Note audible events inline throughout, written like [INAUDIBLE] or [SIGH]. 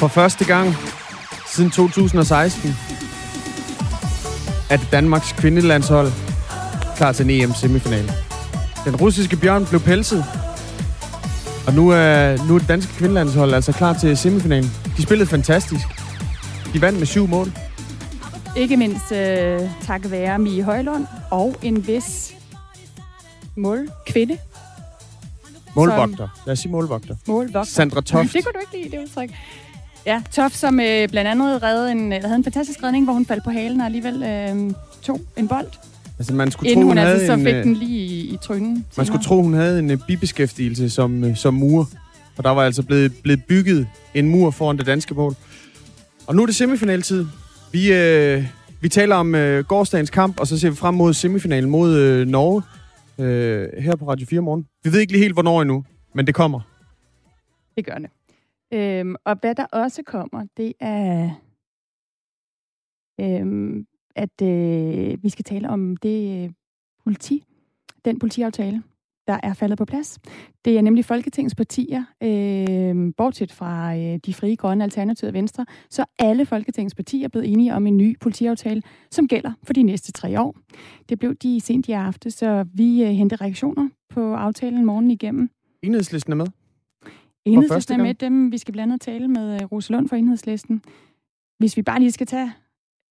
For første gang siden 2016 er det Danmarks kvindelandshold klar til en EM-semifinale. Den russiske bjørn blev pelset, og nu er, nu er det danske kvindelandshold altså klar til semifinalen. De spillede fantastisk. De vandt med syv mål. Ikke mindst øh, takket være Mie Højlund og en vis målkvinde. Målvogter. Lad os sige målvogter. Målvogter. Sandra Toft. Det kunne du ikke lide, det udtryk. Ja, Toft, som øh, blandt andet redde en, havde en fantastisk redning, hvor hun faldt på halen og alligevel øh, tog en bold. Altså, man skulle Inden tro, hun, hun altså så fik en, den øh, lige i, i trynen. Man skulle tro, hun havde en øh, bibeskæftigelse som, øh, som mur. Og der var altså blevet, blevet bygget en mur foran det danske mål. Og nu er det semifinaltid. Vi, øh, vi taler om øh, gårdsdagens kamp, og så ser vi frem mod semifinalen mod øh, Norge øh, her på Radio 4 morgen. Vi ved ikke lige helt, hvornår endnu, men det kommer. Det gør det. Øhm, og hvad der også kommer, det er, øhm, at øh, vi skal tale om det øh, politi, den politiaftale, der er faldet på plads. Det er nemlig Folketingets partier, øh, bortset fra øh, de frie grønne alternativer Venstre, så alle Folketingets partier er blevet enige om en ny politiaftale, som gælder for de næste tre år. Det blev de sent i aften, så vi øh, henter reaktioner på aftalen morgen igennem. Enhedslisten er med. Enhedslisten er med dem. Vi skal blandt andet tale med øh, Rose Lund fra Enhedslisten. Hvis vi bare lige skal tage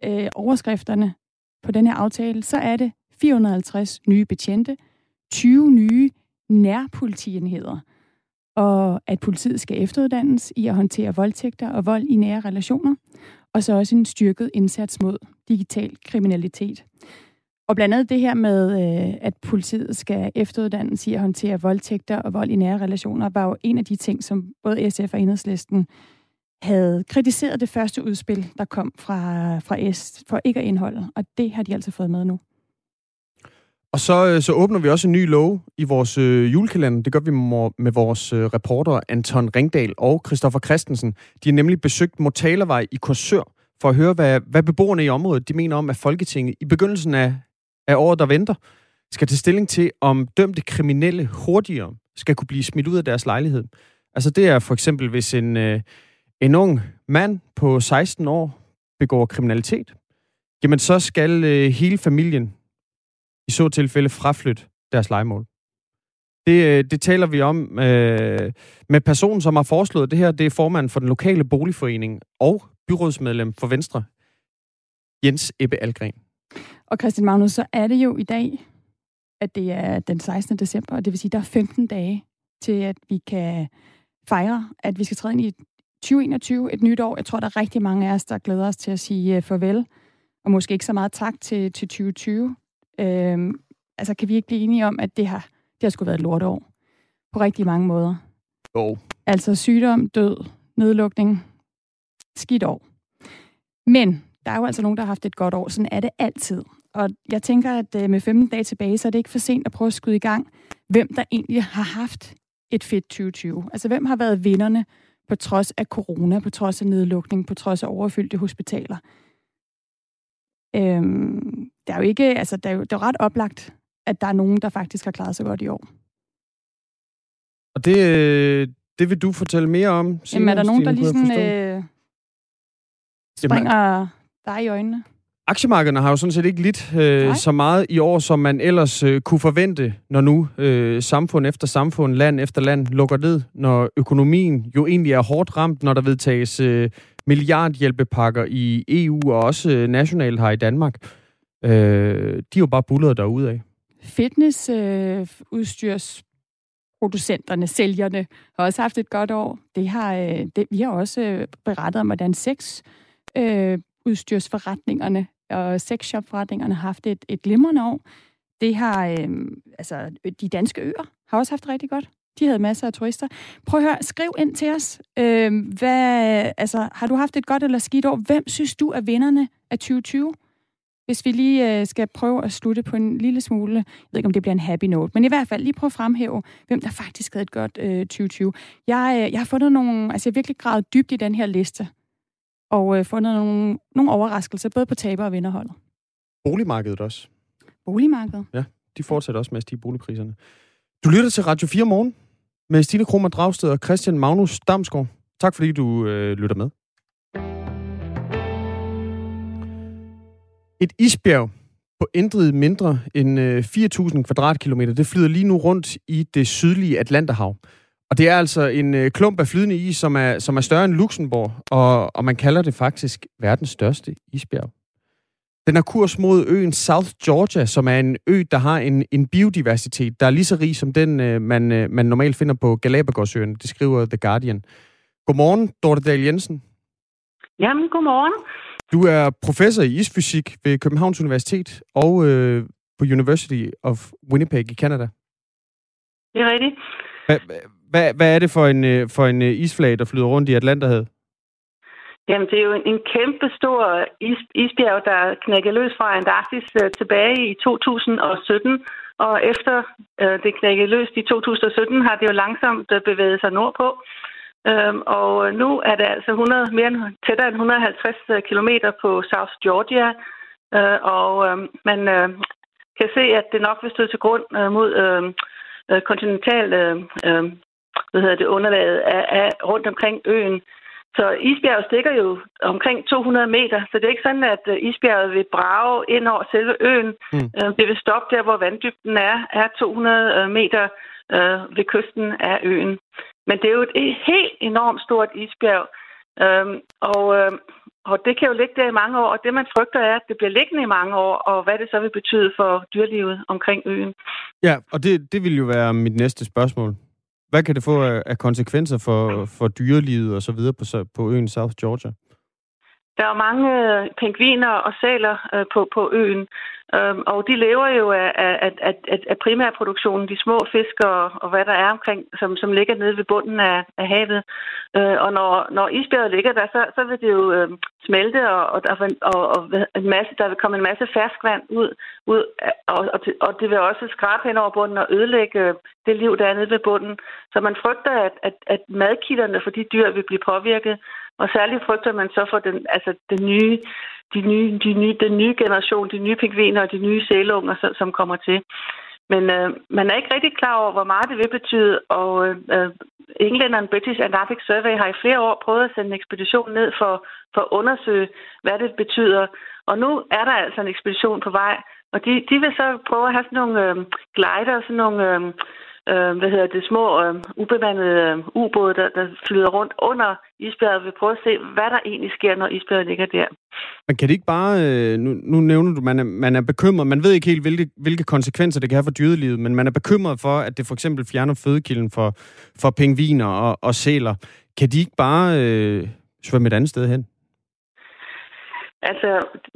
øh, overskrifterne på den her aftale, så er det 450 nye betjente, 20 nye nærpolitienheder, og at politiet skal efteruddannes i at håndtere voldtægter og vold i nære relationer, og så også en styrket indsats mod digital kriminalitet. Og blandt andet det her med, øh, at politiet skal efteruddannes i at håndtere voldtægter og vold i nære relationer, var jo en af de ting, som både SF og Enhedslisten havde kritiseret det første udspil, der kom fra, fra S, for ikke at indeholde. Og det har de altså fået med nu. Og så, øh, så åbner vi også en ny lov i vores øh, julekalender. Det gør vi med, vores øh, reporter Anton Ringdal og Christoffer Christensen. De har nemlig besøgt Motalervej i Korsør for at høre, hvad, hvad beboerne i området de mener om, at Folketinget i begyndelsen af, af året, der venter, skal tage stilling til, om dømte kriminelle hurtigere skal kunne blive smidt ud af deres lejlighed. Altså det er for eksempel, hvis en, øh, en ung mand på 16 år begår kriminalitet, jamen så skal øh, hele familien i så tilfælde fraflytte deres legemål. Det, øh, det taler vi om øh, med personen, som har foreslået det her. Det er formanden for den lokale boligforening og byrådsmedlem for Venstre, Jens Ebbe Algren. Og Christian Magnus, så er det jo i dag, at det er den 16. december, og det vil sige, at der er 15 dage til, at vi kan fejre, at vi skal træde ind i 2021, et nyt år. Jeg tror, der er rigtig mange af os, der glæder os til at sige uh, farvel, og måske ikke så meget tak til, til 2020. Øhm, altså, kan vi ikke blive enige om, at det har, det har sgu været et lorteår? På rigtig mange måder. Jo. Altså sygdom, død, nedlukning, skidt år. Men der er jo altså nogen, der har haft et godt år. Sådan er det altid. Og jeg tænker, at øh, med 15 dage tilbage, så er det ikke for sent at prøve at skyde i gang, hvem der egentlig har haft et fedt 2020. Altså, hvem har været vinderne på trods af corona, på trods af nedlukning, på trods af overfyldte hospitaler? Øhm, det er jo ikke, altså, det er jo, det er jo ret oplagt, at der er nogen, der faktisk har klaret sig godt i år. Og det, øh, det vil du fortælle mere om, Signe, Jamen, er der nogen, der Stine, lige kunne jeg sådan, øh, springer dig i øjnene? Aktiemarkederne har jo sådan set ikke lidt øh, Nej. så meget i år, som man ellers øh, kunne forvente, når nu øh, samfund efter samfund, land efter land lukker ned, når økonomien jo egentlig er hårdt ramt, når der vedtages øh, milliardhjælpepakker i EU og også øh, nationalt her i Danmark. Øh, de er jo bare bullet derudad. Fitnessudstyrs producenterne, sælgerne, har også haft et godt år. Det har, øh, det, vi har også øh, berettet om, hvordan sex øh, udstyrsforretningerne og sexshopforretningerne har haft et, et glimrende år. Det har, øh, altså, de danske øer har også haft rigtig godt. De havde masser af turister. Prøv at høre, skriv ind til os. Øh, hvad, altså, har du haft et godt eller skidt år? Hvem synes du er vinderne af 2020? Hvis vi lige øh, skal prøve at slutte på en lille smule, jeg ved ikke, om det bliver en happy note, men i hvert fald lige prøve at fremhæve, hvem der faktisk havde et godt øh, 2020. Jeg, øh, jeg har fundet nogle, altså jeg har virkelig gravet dybt i den her liste, og øh, fundet nogle, nogle overraskelser, både på taber- og vinderholdet. Boligmarkedet også. Boligmarkedet? Ja, de fortsætter også med at stige boligpriserne. Du lytter til Radio 4 morgen med Stine Kromer Dragsted og Christian Magnus Damsgaard. Tak fordi du øh, lytter med. Et isbjerg på intet mindre end øh, 4.000 kvadratkilometer, det flyder lige nu rundt i det sydlige Atlanterhav. Og det er altså en øh, klump af flydende is, som er, som er større end Luxembourg, og, og man kalder det faktisk verdens største isbjerg. Den har kurs mod øen South Georgia, som er en ø, der har en, en biodiversitet, der er lige så rig som den, øh, man, øh, man normalt finder på Galapagosøen. Det skriver The Guardian. Godmorgen, Dorte Dahl Jensen. Jamen, godmorgen. Du er professor i isfysik ved Københavns Universitet og øh, på University of Winnipeg i Canada. Det er rigtigt hvad, hvad er det for en, øh, for en isflage, isflag, der flyder rundt i Atlanterhavet? Jamen, det er jo en, kæmpe stor is, isbjerg, der knækkede løs fra Antarktis øh, tilbage i 2017. Og efter øh, det knækkede løs i 2017, har det jo langsomt øh, bevæget sig nordpå. Øhm, og øh, nu er det altså 100, mere end, tættere end 150 km på South Georgia. Øh, og øh, man øh, kan se, at det nok vil støde til grund øh, mod øhm, øh, kontinental øh, øhm, hvad hedder det, underlaget af, af rundt omkring øen. Så isbjerget stikker jo omkring 200 meter, så det er ikke sådan, at øh, isbjerget vil brage ind over selve øen. Mm. Øh, det vil stoppe der, hvor vanddybden er, er 200 øh, meter øh, ved kysten af øen. Men det er jo et helt enormt stort isbjerg, øhm, og, øh, og det kan jo ligge der i mange år, og det man frygter er, at det bliver liggende i mange år, og hvad det så vil betyde for dyrelivet omkring øen. Ja, og det, det vil jo være mit næste spørgsmål. Hvad kan det få af, af konsekvenser for, for dyrelivet og så videre på, på øen South Georgia? Der er mange øh, pingviner og sæler øh, på, på øen, øhm, og de lever jo af, af, af, af, af primærproduktionen, de små fisk og, og hvad der er omkring, som, som ligger nede ved bunden af, af havet. Øh, og når, når isbjerget ligger der, så, så vil det jo øh, smelte, og, og, der, og, og en masse, der vil komme en masse ferskvand ud, ud og, og, og det vil også skrabe hen over bunden og ødelægge øh, det liv, der er nede ved bunden. Så man frygter, at, at, at madkilderne for de dyr vil blive påvirket, og særligt frygter man så for den, altså den nye, de nye, de nye, den nye generation, de nye pingviner og de nye sælunger, som, som kommer til. Men øh, man er ikke rigtig klar over, hvor meget det vil betyde, og øh, englænderen British Antarctic Survey har i flere år prøvet at sende en ekspedition ned for, for at undersøge, hvad det betyder. Og nu er der altså en ekspedition på vej, og de, de vil så prøve at have sådan nogle øh, glider, sådan nogle øh, øh, hvad hedder det, små øh, ubemandede øh, ubåde, der, der flyder rundt under isbjerget. Vi prøver at se, hvad der egentlig sker, når isbjerget ligger der. Men kan det ikke bare, øh, nu, nu nævner du, man er, man er bekymret, man ved ikke helt, hvilke, hvilke konsekvenser det kan have for dyrelivet, men man er bekymret for, at det for eksempel fjerner fødekilden for, for pingviner og, og sæler. Kan de ikke bare øh, svømme et andet sted hen? Altså,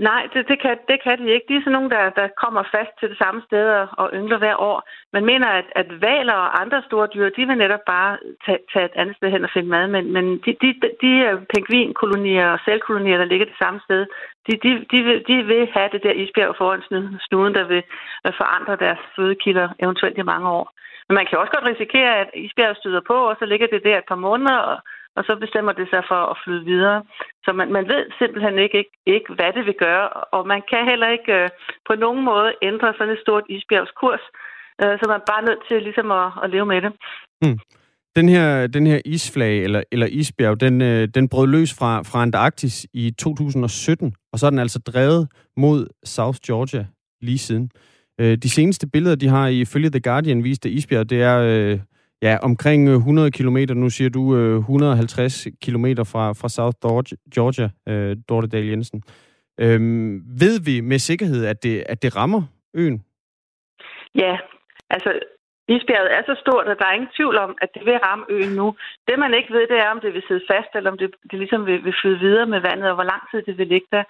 nej, det, det, kan, det kan de ikke. De er sådan nogle, der, der kommer fast til det samme sted og yngler hver år. Man mener, at, at valer og andre store dyr, de vil netop bare tage, tage et andet sted hen og finde mad. Men, men de, de, de øh, pingvinkolonier og selvkolonier, der ligger det samme sted, de, de, de, vil, de vil have det der isbjerg foran snuden, der vil øh, forandre deres fødekilder eventuelt i mange år. Men man kan også godt risikere, at isbjerget støder på, og så ligger det der et par måneder, og og så bestemmer det sig for at flyde videre. Så man, man ved simpelthen ikke, ikke, ikke, hvad det vil gøre, og man kan heller ikke øh, på nogen måde ændre sådan et stort isbjergskurs, øh, så man er bare nødt til ligesom at, at leve med det. Mm. Den her, den her isflag, eller, eller isbjerg, den, øh, den brød løs fra, fra Antarktis i 2017, og så er den altså drevet mod South Georgia lige siden. Øh, de seneste billeder, de har ifølge The Guardian vist af isbjerg, det er øh, Ja, omkring øh, 100 km. Nu siger du øh, 150 km fra, fra South Georgia, øh, Dorte Dahl Jensen. Øhm, ved vi med sikkerhed, at det, at det rammer øen? Ja, altså isbjerget er så stort, at der er ingen tvivl om, at det vil ramme øen nu. Det man ikke ved, det er, om det vil sidde fast, eller om det, det ligesom vil, vil flyde videre med vandet, og hvor lang tid det vil ligge der.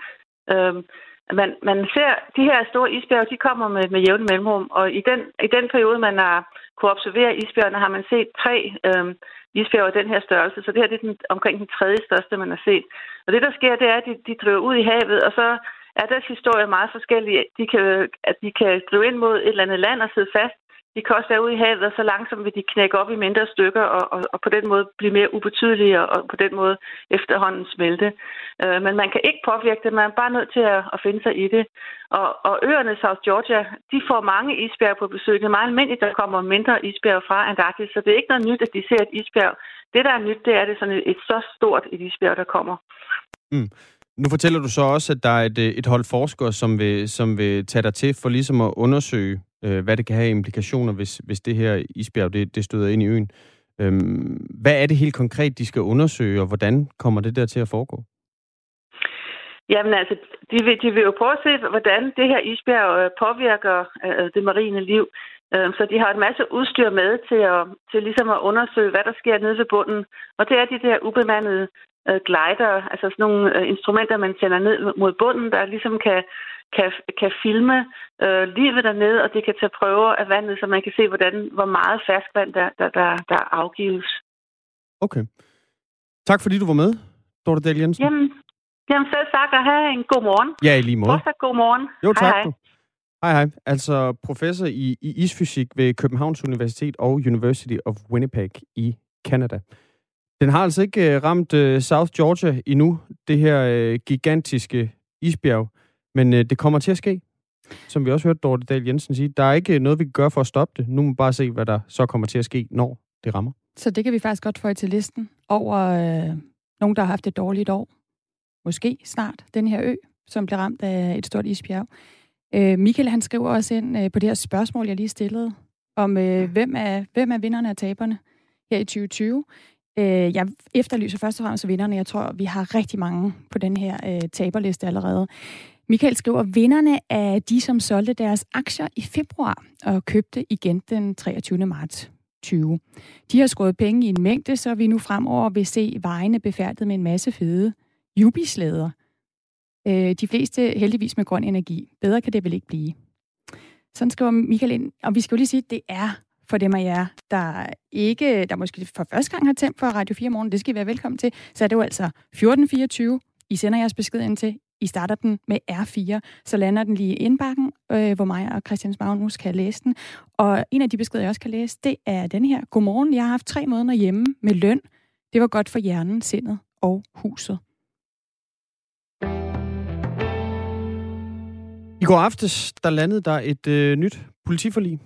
Øhm, man, man ser, de her store isbjerge, de kommer med, med jævne mellemrum, og i den, i den periode, man har kunne observere isbjergene, har man set tre øh, isbjerge af den her størrelse, så det her det er den, omkring den tredje største, man har set. Og det, der sker, det er, at de, de driver ud i havet, og så er deres historie meget forskellige. De kan, at de kan drive ind mod et eller andet land og sidde fast, de kan også være ude i havet, og så langsomt vil de knække op i mindre stykker, og, og, og på den måde blive mere ubetydelige, og, og på den måde efterhånden smelte. Øh, men man kan ikke påvirke det, man er bare nødt til at, at finde sig i det. Og, og øerne South Georgia, de får mange isbjerg på besøg. Det er meget almindeligt, der kommer mindre isbjerg fra Antarktis, så det er ikke noget nyt, at de ser et isbjerg. Det, der er nyt, det er, det sådan et, et så stort et isbjerg, der kommer. Mm. Nu fortæller du så også, at der er et, øh, et hold forskere, som vil, som vil tage dig til for ligesom at undersøge, øh, hvad det kan have implikationer, hvis, hvis det her isbjerg det, det støder ind i øen. Øhm, hvad er det helt konkret, de skal undersøge, og hvordan kommer det der til at foregå? Jamen altså, de vil, de vil jo prøve at se, hvordan det her isbjerg øh, påvirker øh, det marine liv. Øh, så de har en masse udstyr med til, at, til ligesom at undersøge, hvad der sker nede ved bunden. Og det er de der ubemandede øh, glider, altså sådan nogle øh, instrumenter, man sender ned mod bunden, der ligesom kan, kan, kan filme øh, livet dernede, og det kan tage prøver af vandet, så man kan se, hvordan, hvor meget ferskvand der, der, der, der afgives. Okay. Tak fordi du var med, Dorte Dahl Jensen. Jamen, jamen selv tak, og have en god morgen. Ja, i lige måde. Fortsat god morgen. Jo, tak. Hej, hej. Du. Hej, hej. Altså professor i, i isfysik ved Københavns Universitet og University of Winnipeg i Canada. Den har altså ikke uh, ramt uh, South Georgia endnu, det her uh, gigantiske isbjerg, men uh, det kommer til at ske. Som vi også hørte Dorte Dahl Jensen sige, der er ikke noget, vi kan gøre for at stoppe det. Nu må vi bare se, hvad der så kommer til at ske, når det rammer. Så det kan vi faktisk godt få til listen over øh, nogen, der har haft et dårligt år. Måske snart den her ø, som bliver ramt af et stort isbjerg. Øh, Michael han skriver også ind øh, på det her spørgsmål, jeg lige stillede, om øh, hvem, er, hvem er vinderne og taberne her i 2020. Øh, jeg efterlyser først og fremmest vinderne. Jeg tror, vi har rigtig mange på den her øh, taberliste allerede. Michael skriver, vinderne er de, som solgte deres aktier i februar og købte igen den 23. marts 20. De har skåret penge i en mængde, så vi nu fremover vil se vejene befærdet med en masse fede jubislæder. Øh, de fleste heldigvis med grøn energi. Bedre kan det vel ikke blive. Sådan skriver Michael ind. Og vi skal jo lige sige, at det er for dem af jer, der ikke, der måske for første gang har tændt for Radio 4 morgen, det skal I være velkommen til, så er det jo altså 1424. I sender jeres besked ind til. I starter den med R4, så lander den lige i indbakken, øh, hvor mig og Christian Magnus kan læse den. Og en af de beskeder, jeg også kan læse, det er den her. Godmorgen, jeg har haft tre måneder hjemme med løn. Det var godt for hjernen, sindet og huset. I går aftes, der landede der et øh, nyt politiforlig.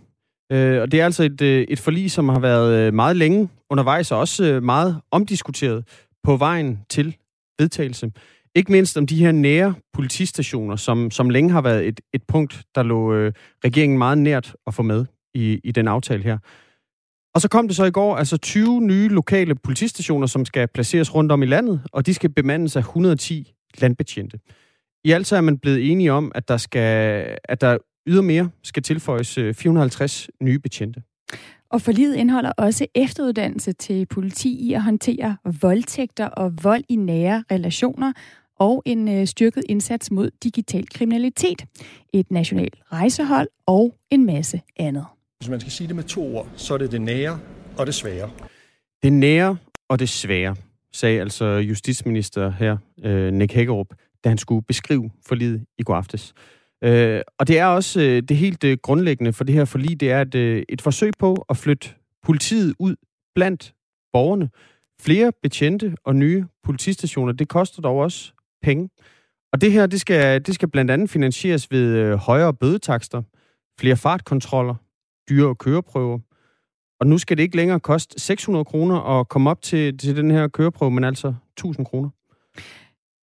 Øh, og det er altså et, øh, et forlig, som har været øh, meget længe undervejs, og også øh, meget omdiskuteret på vejen til vedtagelse. Ikke mindst om de her nære politistationer, som, som længe har været et, et punkt, der lå øh, regeringen meget nært at få med i, i den aftale her. Og så kom det så i går, altså 20 nye lokale politistationer, som skal placeres rundt om i landet, og de skal bemandes af 110 landbetjente. I alt så er man blevet enige om, at der, skal, at der ydermere skal tilføjes øh, 450 nye betjente. Og forliget indeholder også efteruddannelse til politi i at håndtere voldtægter og vold i nære relationer, og en øh, styrket indsats mod digital kriminalitet, et nationalt rejsehold og en masse andet. Hvis man skal sige det med to ord, så er det det nære og det svære. Det nære og det svære, sagde altså justitsminister her, øh, Nick Hækkerup, da han skulle beskrive forliget i går aftes. Øh, og det er også øh, det helt øh, grundlæggende for det her forlig, det er et, øh, et forsøg på at flytte politiet ud blandt borgerne. Flere betjente og nye politistationer, det koster dog også penge. Og det her, det skal, det skal blandt andet finansieres ved øh, højere bødetakster, flere fartkontroller, dyre køreprøver. Og nu skal det ikke længere koste 600 kroner at komme op til, til den her køreprøve, men altså 1000 kroner.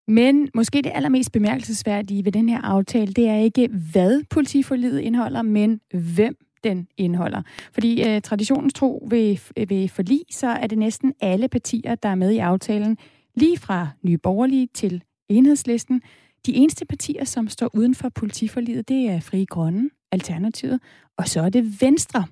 Men måske det allermest bemærkelsesværdige ved den her aftale, det er ikke, hvad politiforlidet indeholder, men hvem den indeholder. Fordi øh, traditionens tro ved, ved forlig, så er det næsten alle partier, der er med i aftalen, lige fra Nye Borgerlige til Enhedslisten. De eneste partier, som står uden for politiforliget, det er Fri Grønne, Alternativet, og så er det Venstre.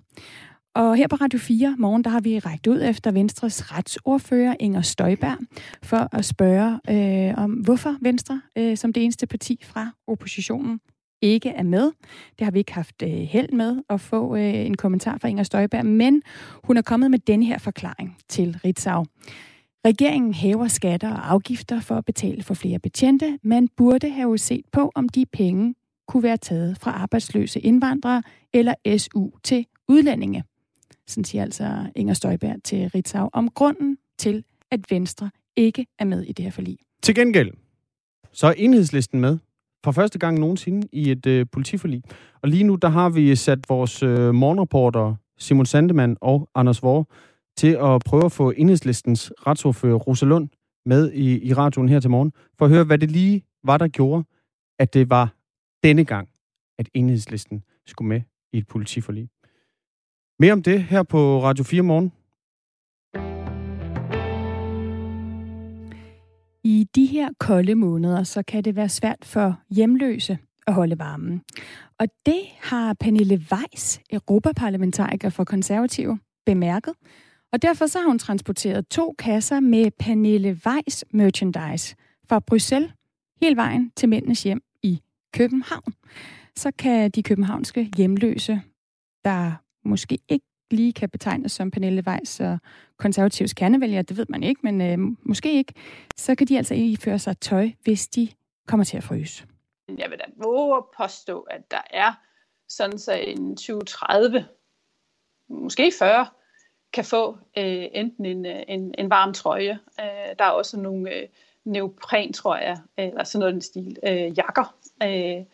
Og her på Radio 4 morgen, der har vi rækket ud efter Venstres retsordfører Inger Støjberg for at spørge øh, om, hvorfor Venstre øh, som det eneste parti fra oppositionen ikke er med. Det har vi ikke haft øh, held med at få øh, en kommentar fra Inger Støjberg, men hun er kommet med denne her forklaring til Ritzau. Regeringen hæver skatter og afgifter for at betale for flere betjente. Man burde have set på, om de penge kunne være taget fra arbejdsløse indvandrere eller SU til udlændinge. Sådan siger altså Inger Støjberg til Ritzau om grunden til, at Venstre ikke er med i det her forlig. Til gengæld, så er enhedslisten med for første gang nogensinde i et øh, politiforlig. Og lige nu, der har vi sat vores øh, morgenreporter Simon Sandemann og Anders Vore til at prøve at få enhedslistens retsordfører Rosalund med i, i radioen her til morgen, for at høre, hvad det lige var, der gjorde, at det var denne gang, at enhedslisten skulle med i et politiforlig. Mere om det her på Radio 4 morgen. I de her kolde måneder, så kan det være svært for hjemløse at holde varmen. Og det har Pernille Weiss, europaparlamentariker for konservative, bemærket. Og derfor så har hun transporteret to kasser med Pernille Weiss merchandise fra Bruxelles hele vejen til mændenes hjem i København. Så kan de københavnske hjemløse, der måske ikke lige kan betegnes som Pernille Weiss og konservativs kernevælger, det ved man ikke, men øh, måske ikke, så kan de altså iføre sig tøj, hvis de kommer til at fryse. Jeg vil da våge at påstå, at der er sådan så en 20-30, måske 40, kan få øh, enten en, øh, en, en varm trøje. Øh, der er også nogle øh, neopren, tror jeg, øh, eller sådan noget den stil, øh, jakker øh,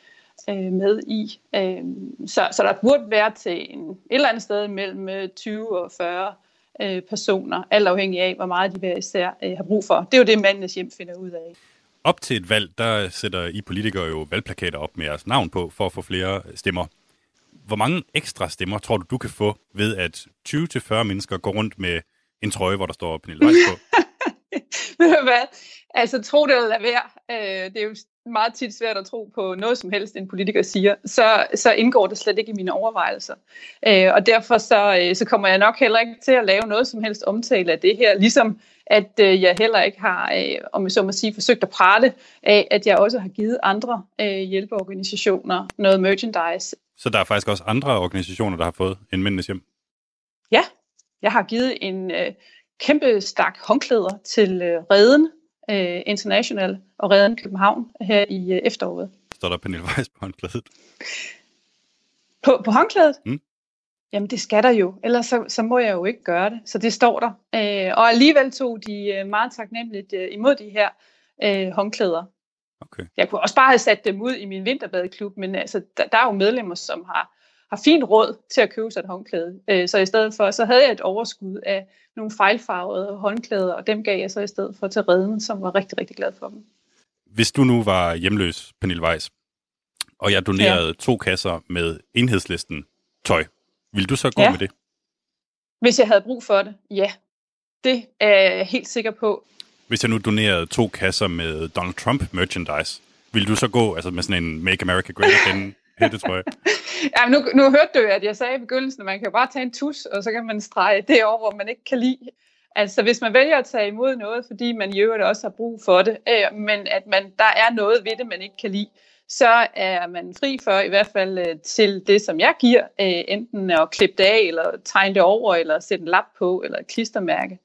øh, med i. Øh, så, så der burde være til en, et eller andet sted mellem øh, 20 og 40 øh, personer, alt afhængig af, hvor meget de hver især øh, har brug for. Det er jo det, mandens hjem finder ud af. Op til et valg, der sætter I politikere jo valgplakater op med jeres navn på, for at få flere stemmer. Hvor mange ekstra stemmer tror du, du kan få ved, at 20-40 mennesker går rundt med en trøje, hvor der står Pernille Weiss på? [LAUGHS] Ved du hvad? Altså, tro det eller lade være. Øh, det er jo meget tit svært at tro på noget som helst, en politiker siger. Så, så indgår det slet ikke i mine overvejelser. Øh, og derfor så, øh, så kommer jeg nok heller ikke til at lave noget som helst omtale af det her. Ligesom at øh, jeg heller ikke har, øh, om jeg så må sige, forsøgt at prale af, at jeg også har givet andre øh, hjælpeorganisationer noget merchandise. Så der er faktisk også andre organisationer, der har fået en Mændenes Hjem? Ja, jeg har givet en øh, kæmpe stak håndklæder til øh, Reden øh, International og Reden København her i øh, efteråret. Står der Pernille Weiss på håndklædet? På, på håndklædet? Mm. Jamen det skal der jo, ellers så, så må jeg jo ikke gøre det. Så det står der. Øh, og alligevel tog de øh, meget taknemmeligt øh, imod de her øh, håndklæder. Okay. Jeg kunne også bare have sat dem ud i min vinterbadeklub, men altså, der, der er jo medlemmer, som har, har fint råd til at købe sig et håndklæde. Øh, så i stedet for, så havde jeg et overskud af nogle fejlfarvede håndklæder, og dem gav jeg så i stedet for til redden, som var rigtig, rigtig glad for dem. Hvis du nu var hjemløs, Pernille Weiss, og jeg donerede ja. to kasser med enhedslisten tøj, vil du så gå ja. med det? Hvis jeg havde brug for det, ja. Det er jeg helt sikker på. Hvis jeg nu donerede to kasser med Donald Trump merchandise, vil du så gå altså med sådan en Make America Great Again [LAUGHS] hætte, tror jeg? ja, nu, nu hørte du at jeg sagde i begyndelsen, at man kan jo bare tage en tus, og så kan man strege det over, hvor man ikke kan lide. Altså, hvis man vælger at tage imod noget, fordi man i øvrigt også har brug for det, øh, men at man, der er noget ved det, man ikke kan lide, så er man fri for i hvert fald øh, til det, som jeg giver, øh, enten at klippe det af, eller tegne det over, eller sætte en lap på, eller et klistermærke.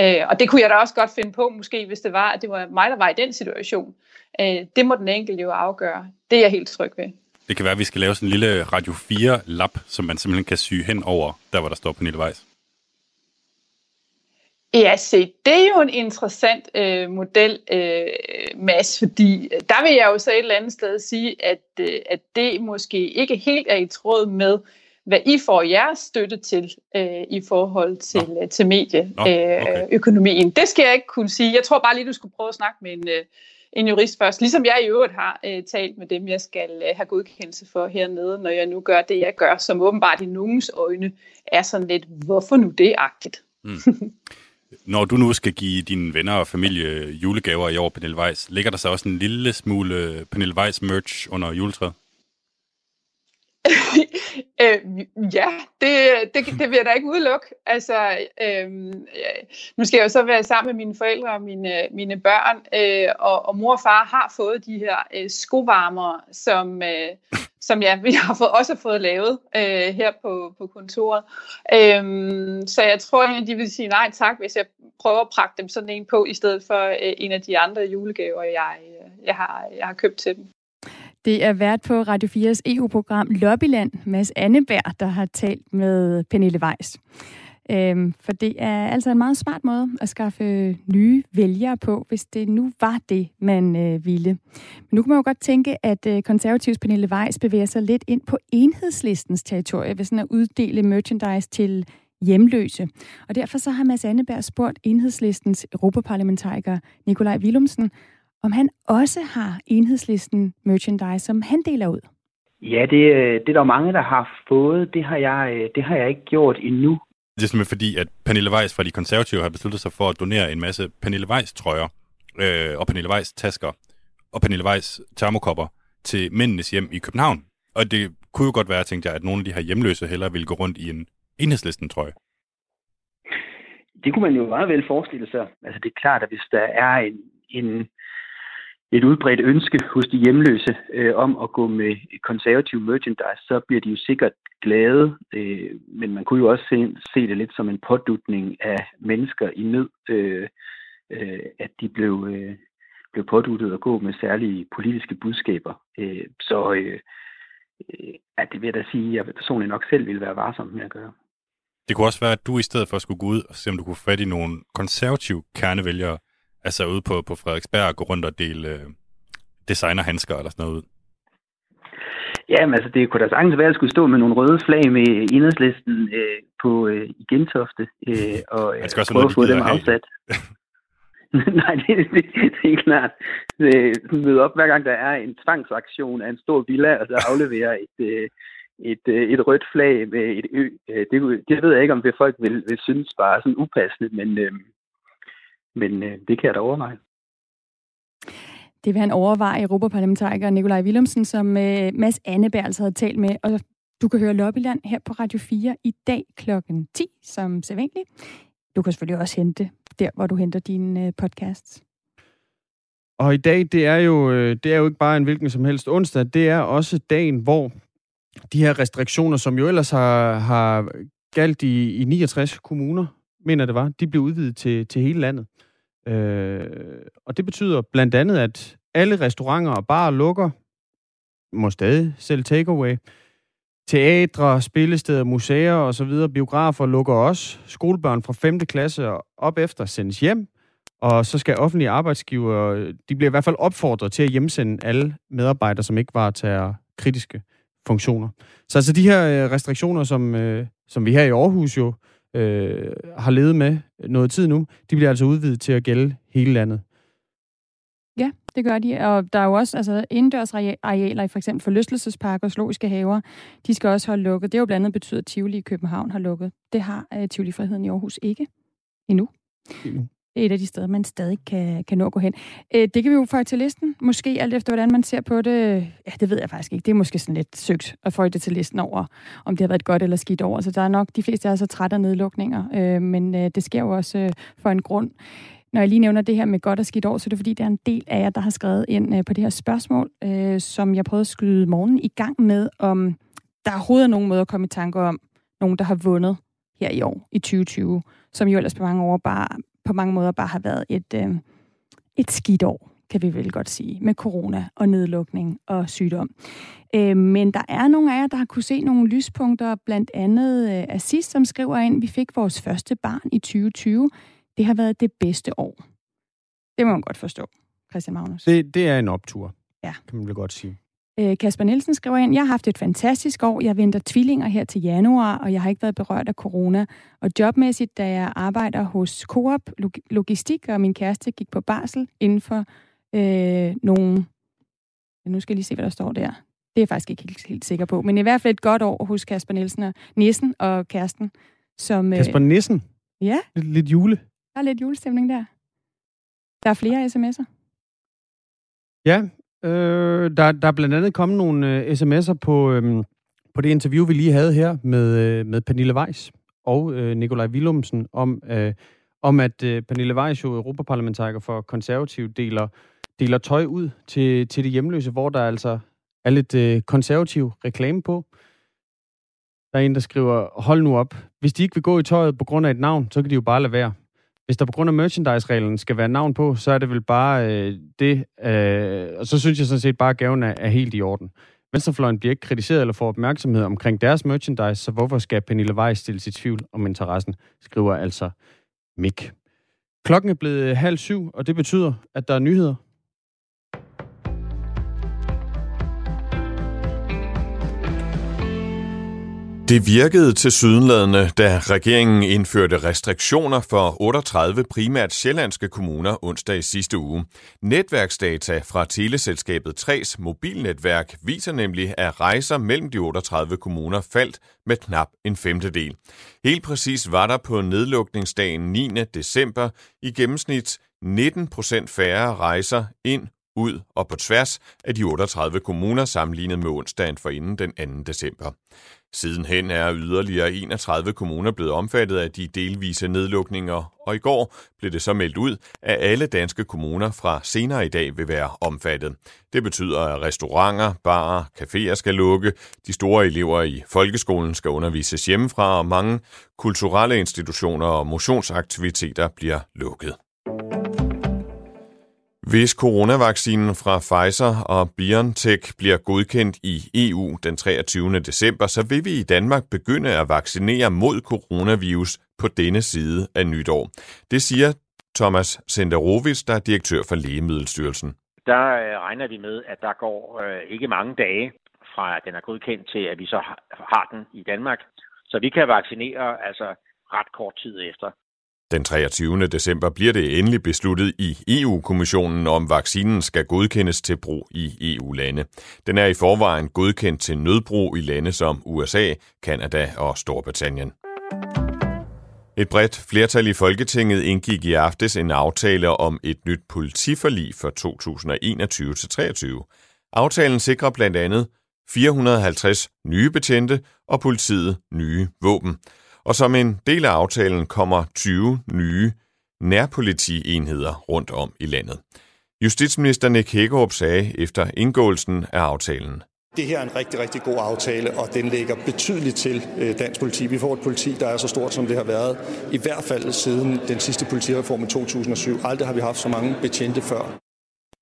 Øh, og det kunne jeg da også godt finde på, måske hvis det var, at det var mig, der var i den situation. Øh, det må den enkelte jo afgøre. Det er jeg helt tryg ved. Det kan være, at vi skal lave sådan en lille Radio 4-lap, som man simpelthen kan sy hen over, der hvor der står Pernille Weiss. Ja, se, det er jo en interessant øh, model, øh, Mads, fordi der vil jeg jo så et eller andet sted sige, at, øh, at det måske ikke helt er i tråd med, hvad I får jeres støtte til øh, i forhold til, øh, til medieøkonomien. Øh, okay. Det skal jeg ikke kunne sige. Jeg tror bare lige, du skulle prøve at snakke med en, øh, en jurist først, ligesom jeg i øvrigt har øh, talt med dem, jeg skal øh, have godkendelse for hernede, når jeg nu gør det, jeg gør, som åbenbart i nogens øjne er sådan lidt, hvorfor nu det-agtigt. Mm. [LAUGHS] Når du nu skal give dine venner og familie julegaver i år, Pernille Weiss, ligger der så også en lille smule Pernille Weiss merch under juletræet? [LAUGHS] øh, ja, det, det, det vil jeg da ikke udelukke. Altså, øh, nu skal jeg jo så være sammen med mine forældre og mine, mine børn, øh, og, og mor og far har fået de her øh, skovarmer, som, øh, som ja, vi har fået, også fået lavet øh, her på, på kontoret. Øh, så jeg tror, at de vil sige nej tak, hvis jeg prøver at prakke dem sådan en på, i stedet for øh, en af de andre julegaver, jeg, øh, jeg, har, jeg har købt til dem. Det er vært på Radio 4's EU-program Lobbyland, Mads Anneberg, der har talt med Pernille Weiss. Øhm, for det er altså en meget smart måde at skaffe nye vælgere på, hvis det nu var det, man øh, ville. Men nu kan man jo godt tænke, at øh, konservativs Pernille Weiss bevæger sig lidt ind på enhedslistens territorie ved sådan at uddele merchandise til hjemløse. Og derfor så har Mads Anneberg spurgt enhedslistens europaparlamentariker Nikolaj Willumsen, om han også har enhedslisten merchandise, som han deler ud. Ja, det, det er der mange, der har fået. Det har jeg, det har jeg ikke gjort endnu. Det er simpelthen fordi, at Pernille Weiss fra De Konservative har besluttet sig for at donere en masse Pernille Weiss trøjer øh, og Pernille Weiss tasker og Pernille Weiss termokopper til mændenes hjem i København. Og det kunne jo godt være, tænkte jeg, at nogle af de her hjemløse hellere ville gå rundt i en enhedslisten trøje. Det kunne man jo meget vel forestille sig. Altså det er klart, at hvis der er en, en et udbredt ønske hos de hjemløse øh, om at gå med konservativ merchandise, så bliver de jo sikkert glade. Øh, men man kunne jo også se, se det lidt som en pådutning af mennesker i nød, øh, øh, at de blev, øh, blev påduttet at gå med særlige politiske budskaber. Øh, så øh, øh, at det vil jeg da sige, at jeg personligt nok selv ville være varsom med at gøre. Det kunne også være, at du i stedet for skulle gå ud og se, om du kunne få fat i nogle konservative kernevælgere, altså ude på, på Frederiksberg og gå rundt og dele øh, designerhandsker eller sådan noget ud? Jamen altså, det kunne da sagtens være, at jeg skulle stå med nogle røde flag med enhedslisten øh, på, øh, i Gentofte, øh, [LAUGHS] og øh, prøve at få dem afsat. [LAUGHS] Nej, det, det, det er klart. Møde op hver gang der er en tvangsaktion af en stor villa, og så aflevere et, øh, et, øh, et rødt flag med et ø. Øh, det, det ved jeg ikke, om det folk vil, vil synes bare sådan upassende, men, øh, men øh, det kan jeg da overveje. Det vil han overveje Europaparlamentariker Nikolaj Willumsen, som øh, Mads Anneberg altså havde talt med. Og du kan høre Lobbyland her på Radio 4 i dag klokken 10, som sædvanligt. Du kan selvfølgelig også hente der, hvor du henter dine øh, podcasts. Og i dag, det er, jo, øh, det er jo ikke bare en hvilken som helst onsdag, det er også dagen, hvor de her restriktioner, som jo ellers har, har galt i, i 69 kommuner, mener det var, de blev udvidet til, til hele landet. Øh, og det betyder blandt andet, at alle restauranter og barer lukker, må stadig selv takeaway. Teatre, spillesteder, museer osv., biografer lukker også. Skolebørn fra 5. klasse og op efter sendes hjem. Og så skal offentlige arbejdsgiver, de bliver i hvert fald opfordret til at hjemsende alle medarbejdere, som ikke varetager kritiske funktioner. Så altså de her øh, restriktioner, som, øh, som vi her i Aarhus jo øh, har levet med noget tid nu, de bliver altså udvidet til at gælde hele landet. Ja, det gør de. Og der er jo også altså, indendørs arealer i for eksempel forlystelsesparker og zoologiske haver. De skal også holde lukket. Det er jo blandt andet betydet, at Tivoli i København har lukket. Det har uh, Tivoli-friheden i Aarhus ikke endnu. endnu. Et af de steder, man stadig kan, kan nå at gå hen. Øh, det kan vi jo få til listen. Måske alt efter, hvordan man ser på det. Ja, det ved jeg faktisk ikke. Det er måske sådan lidt søgt at få det til listen over, om det har været godt eller skidt over. Så der er nok, de fleste der er så trætte af nedlukninger. øh, men øh, det sker jo også øh, for en grund. Når jeg lige nævner det her med godt og skidt år, så er det fordi, der er en del af jer, der har skrevet ind øh, på det her spørgsmål, øh, som jeg prøvede at skyde morgen i gang med, om der overhovedet er nogen måde at komme i tanke om, nogen, der har vundet her i år, i 2020, som jo ellers på mange, år bare, på mange måder bare har været et, øh, et skidt år, kan vi vel godt sige, med corona og nedlukning og sygdom. Øh, men der er nogle af jer, der har kunne se nogle lyspunkter, blandt andet øh, Assis, som skriver ind, vi fik vores første barn i 2020, det har været det bedste år. Det må man godt forstå, Christian Magnus. Det, det er en optur, ja. kan man vel godt sige. Øh, Kasper Nielsen skriver ind, jeg har haft et fantastisk år. Jeg venter tvillinger her til januar, og jeg har ikke været berørt af corona. Og jobmæssigt, da jeg arbejder hos Coop Logistik, og min kæreste gik på barsel inden for øh, nogle... Nu skal jeg lige se, hvad der står der. Det er jeg faktisk ikke helt, helt sikker på. Men i hvert fald et godt år hos Kasper Nielsen og Nissen og kæresten. Som, øh, Kasper Nissen? Ja. Lidt, lidt jule. Der er lidt julestemning der. Der er flere sms'er. Ja, øh, der, der er blandt andet kommet nogle øh, sms'er på, øh, på det interview, vi lige havde her med, øh, med Pernille Weiss og øh, Nikolaj Willumsen om, øh, om at øh, Pernille Weiss, jo europaparlamentariker for konservativ, deler, deler tøj ud til, til de hjemløse, hvor der altså er lidt øh, konservativ reklame på. Der er en, der skriver, hold nu op. Hvis de ikke vil gå i tøjet på grund af et navn, så kan de jo bare lade være hvis der på grund af merchandise-reglen skal være navn på, så er det vel bare øh, det. Øh, og så synes jeg sådan set bare, at gaven er, er helt i orden. Venstrefløjen bliver ikke kritiseret eller får opmærksomhed omkring deres merchandise, så hvorfor skal Pernille Weiss stille sit tvivl om interessen, skriver altså Mik. Klokken er blevet halv syv, og det betyder, at der er nyheder. Det virkede til sydenladende, da regeringen indførte restriktioner for 38 primært sjællandske kommuner onsdag i sidste uge. Netværksdata fra teleselskabet 3's mobilnetværk viser nemlig, at rejser mellem de 38 kommuner faldt med knap en femtedel. Helt præcis var der på nedlukningsdagen 9. december i gennemsnit 19 procent færre rejser ind ud og på tværs af de 38 kommuner sammenlignet med onsdagen for inden den 2. december. Sidenhen er yderligere 31 kommuner blevet omfattet af de delvise nedlukninger, og i går blev det så meldt ud, at alle danske kommuner fra senere i dag vil være omfattet. Det betyder, at restauranter, barer, caféer skal lukke, de store elever i folkeskolen skal undervises hjemmefra, og mange kulturelle institutioner og motionsaktiviteter bliver lukket. Hvis coronavaccinen fra Pfizer og BioNTech bliver godkendt i EU den 23. december, så vil vi i Danmark begynde at vaccinere mod coronavirus på denne side af nytår. Det siger Thomas Senderovis, der er direktør for Lægemiddelstyrelsen. Der øh, regner vi med, at der går øh, ikke mange dage fra den er godkendt til, at vi så har den i Danmark. Så vi kan vaccinere altså ret kort tid efter. Den 23. december bliver det endelig besluttet i EU-kommissionen, om vaccinen skal godkendes til brug i EU-lande. Den er i forvejen godkendt til nødbrug i lande som USA, Kanada og Storbritannien. Et bredt flertal i Folketinget indgik i aftes en aftale om et nyt politiforlig for 2021-23. Aftalen sikrer blandt andet 450 nye betjente og politiet nye våben. Og som en del af aftalen kommer 20 nye nærpolitienheder rundt om i landet. Justitsminister Nick Hækkerup sagde efter indgåelsen af aftalen. Det her er en rigtig, rigtig god aftale, og den lægger betydeligt til øh, dansk politi. Vi får et politi, der er så stort, som det har været, i hvert fald siden den sidste politireform i 2007. Aldrig har vi haft så mange betjente før.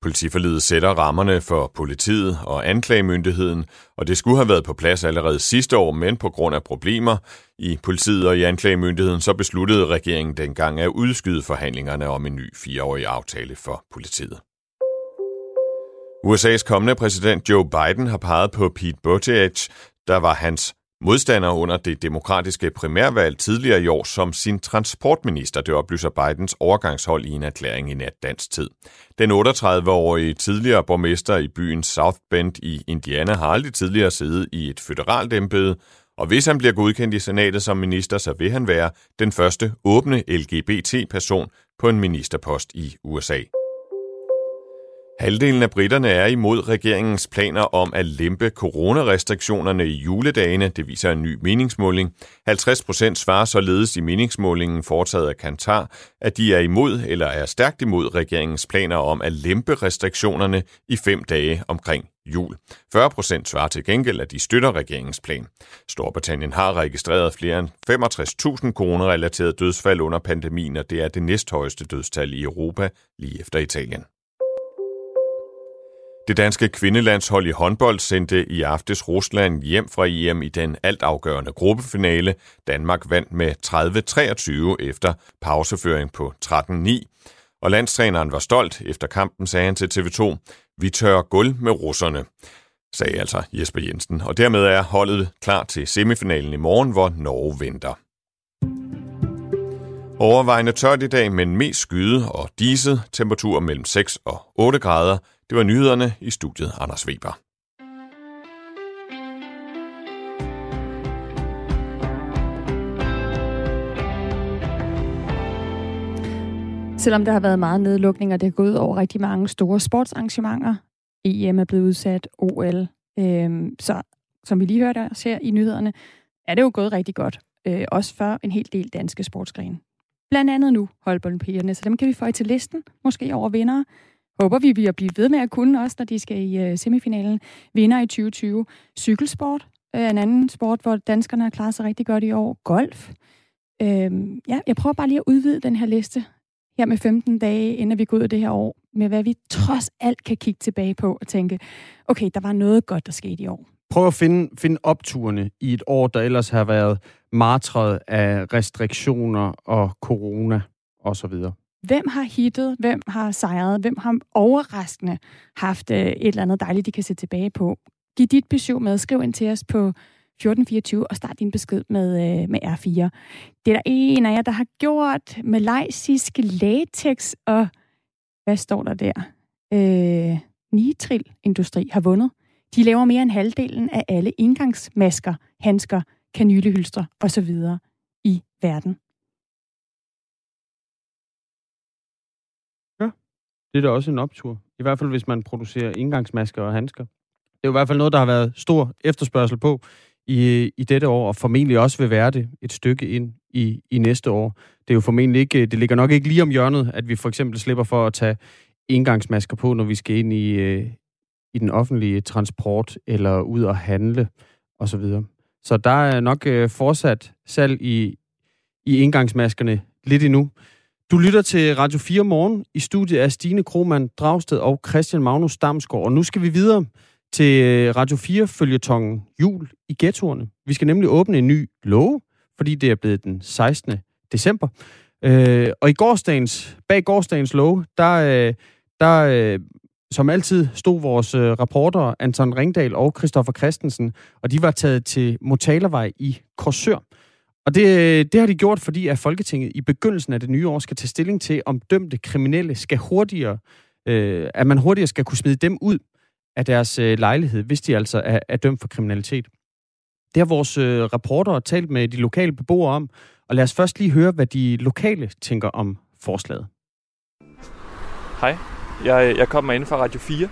Politiforlidet sætter rammerne for politiet og anklagemyndigheden, og det skulle have været på plads allerede sidste år, men på grund af problemer i politiet og i anklagemyndigheden, så besluttede regeringen dengang at udskyde forhandlingerne om en ny fireårig aftale for politiet. USA's kommende præsident Joe Biden har peget på Pete Buttigieg, der var hans modstander under det demokratiske primærvalg tidligere i år som sin transportminister, det oplyser Bidens overgangshold i en erklæring i nat dansk tid. Den 38-årige tidligere borgmester i byen South Bend i Indiana har aldrig tidligere siddet i et føderalt embede, og hvis han bliver godkendt i senatet som minister, så vil han være den første åbne LGBT-person på en ministerpost i USA. Halvdelen af britterne er imod regeringens planer om at lempe coronarestriktionerne i juledagene, det viser en ny meningsmåling. 50 procent svarer således i meningsmålingen foretaget af Kantar, at de er imod eller er stærkt imod regeringens planer om at lempe restriktionerne i fem dage omkring jul. 40 procent svarer til gengæld, at de støtter regeringens plan. Storbritannien har registreret flere end 65.000 coronarelaterede dødsfald under pandemien, og det er det næsthøjeste dødstal i Europa, lige efter Italien. Det danske kvindelandshold i håndbold sendte i aftes Rusland hjem fra EM i den altafgørende gruppefinale. Danmark vandt med 30-23 efter pauseføring på 13-9. Og landstræneren var stolt. Efter kampen sagde han til TV2, vi tør guld med russerne, sagde altså Jesper Jensen. Og dermed er holdet klar til semifinalen i morgen, hvor Norge venter. Overvejende tørt i dag, men mest skyde og diset. Temperatur mellem 6 og 8 grader. Det var nyhederne i studiet Anders Weber. Selvom der har været meget nedlukning, og det har gået over rigtig mange store sportsarrangementer, EM er blevet udsat, OL, øh, så som vi lige hørte os her i nyhederne, er det jo gået rigtig godt. Øh, også for en hel del danske sportsgrene. Blandt andet nu håndboldpigerne, så dem kan vi få til listen, måske over vindere håber vi vil blive ved med at kunne også, når de skal i øh, semifinalen. Vinder i 2020. Cykelsport er en anden sport, hvor danskerne har klaret sig rigtig godt i år. Golf. Uh, ja, jeg prøver bare lige at udvide den her liste her med 15 dage, inden vi går ud af det her år, med hvad vi trods alt kan kigge tilbage på og tænke, okay, der var noget godt, der skete i år. Prøv at finde, finde opturene i et år, der ellers har været martret af restriktioner og corona osv. Hvem har hittet? Hvem har sejret? Hvem har overraskende haft øh, et eller andet dejligt, de kan se tilbage på? Giv dit besøg med. Skriv ind til os på 1424 og start din besked med, øh, med R4. Det er der en af jer, der har gjort malaysisk latex, og hvad står der der? Øh, Nitril Industri har vundet. De laver mere end halvdelen af alle indgangsmasker, handsker, kanylehylstre osv. i verden. Det er da også en optur. I hvert fald, hvis man producerer indgangsmasker og handsker. Det er jo i hvert fald noget, der har været stor efterspørgsel på i, i dette år, og formentlig også vil være det et stykke ind i, i næste år. Det er jo formentlig ikke, det ligger nok ikke lige om hjørnet, at vi for eksempel slipper for at tage indgangsmasker på, når vi skal ind i, øh, i den offentlige transport, eller ud og handle, osv. Så, så der er nok øh, fortsat salg i, i indgangsmaskerne lidt endnu. Du lytter til Radio 4 Morgen i studiet er Stine Kromand Dragsted og Christian Magnus Damsgaard. Og nu skal vi videre til øh, Radio 4 følgetongen Jul i ghettoerne. Vi skal nemlig åbne en ny lov, fordi det er blevet den 16. december. Øh, og i gårsdagens, bag gårsdagens lov, der, øh, der øh, som altid stod vores rapporter Anton Ringdal og Christoffer Christensen, og de var taget til Motalervej i Korsør. Og det, det har de gjort, fordi at Folketinget i begyndelsen af det nye år skal tage stilling til, om dømte kriminelle skal hurtigere, øh, at man hurtigere skal kunne smide dem ud af deres øh, lejlighed, hvis de altså er, er dømt for kriminalitet. Det har vores øh, rapporter talt med de lokale beboere om, og lad os først lige høre, hvad de lokale tænker om forslaget. Hej, jeg, jeg kommer ind fra Radio 4.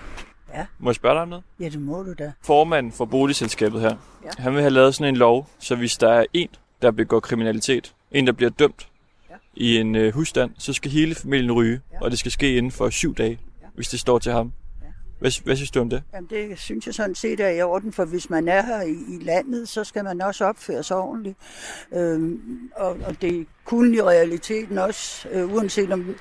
Ja. Må jeg spørge dig om noget? Ja, det må du da. Formanden for boligselskabet her, Ja. han vil have lavet sådan en lov, så hvis der er en, der begår kriminalitet, en, der bliver dømt Ja. i en øh, husstand, så skal hele familien ryge, og det skal ske inden for syv dage, hvis det står til ham. Hvad, hvad synes du om det? Jamen, det synes jeg sådan set er i orden, for hvis man er her i, i landet, så skal man også opføre sig ordentligt. Øhm, og, og det kunne i realiteten også, øh, uanset om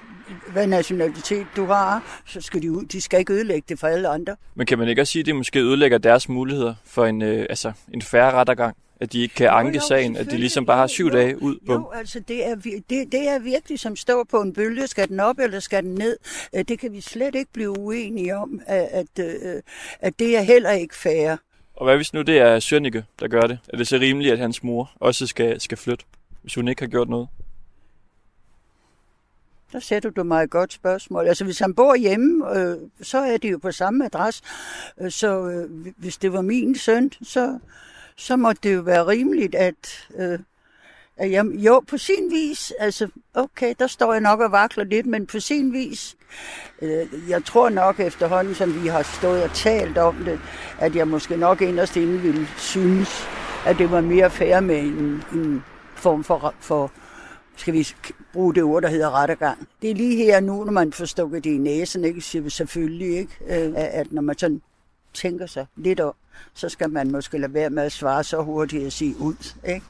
hvad nationalitet du har, så skal de ud. De skal ikke ødelægge det for alle andre. Men kan man ikke også sige, at det måske ødelægger deres muligheder for en, øh, altså, en færre rettergang? At de ikke kan anke jo, sagen, at de ligesom bare har syv Jo, dage ud på Jo, altså det er, det, det er virkelig som står på en bølge. Skal den op, eller skal den ned? Øh, Det kan vi slet ikke blive uenige om, at, at, øh, at det er heller ikke fair. Og hvad hvis nu det er Sønneke, der gør det? Er det så rimeligt, at hans mor også skal, skal flytte, hvis hun ikke har gjort noget? Der sætter du mig et godt spørgsmål. Altså, hvis han bor hjemme, øh, så er det jo på samme adresse. Øh, så øh, hvis det var min søn, så, så måtte det jo være rimeligt, at, øh, at jeg, jo, på sin vis, altså, okay, der står jeg nok og vakler lidt, men på sin vis, øh, jeg tror nok efterhånden, som vi har stået og talt om det, at jeg måske nok inderst inde ville synes, at det var mere fair med en, en form for, for skal vi bruge det ord, der hedder rettergang. Det er lige her nu, når man får stukket det i næsen, ikke? siger vi selvfølgelig, ikke? Øh, at når man sådan tænker sig lidt om, så skal man måske lade være med at svare så hurtigt og sige ud. Ikke?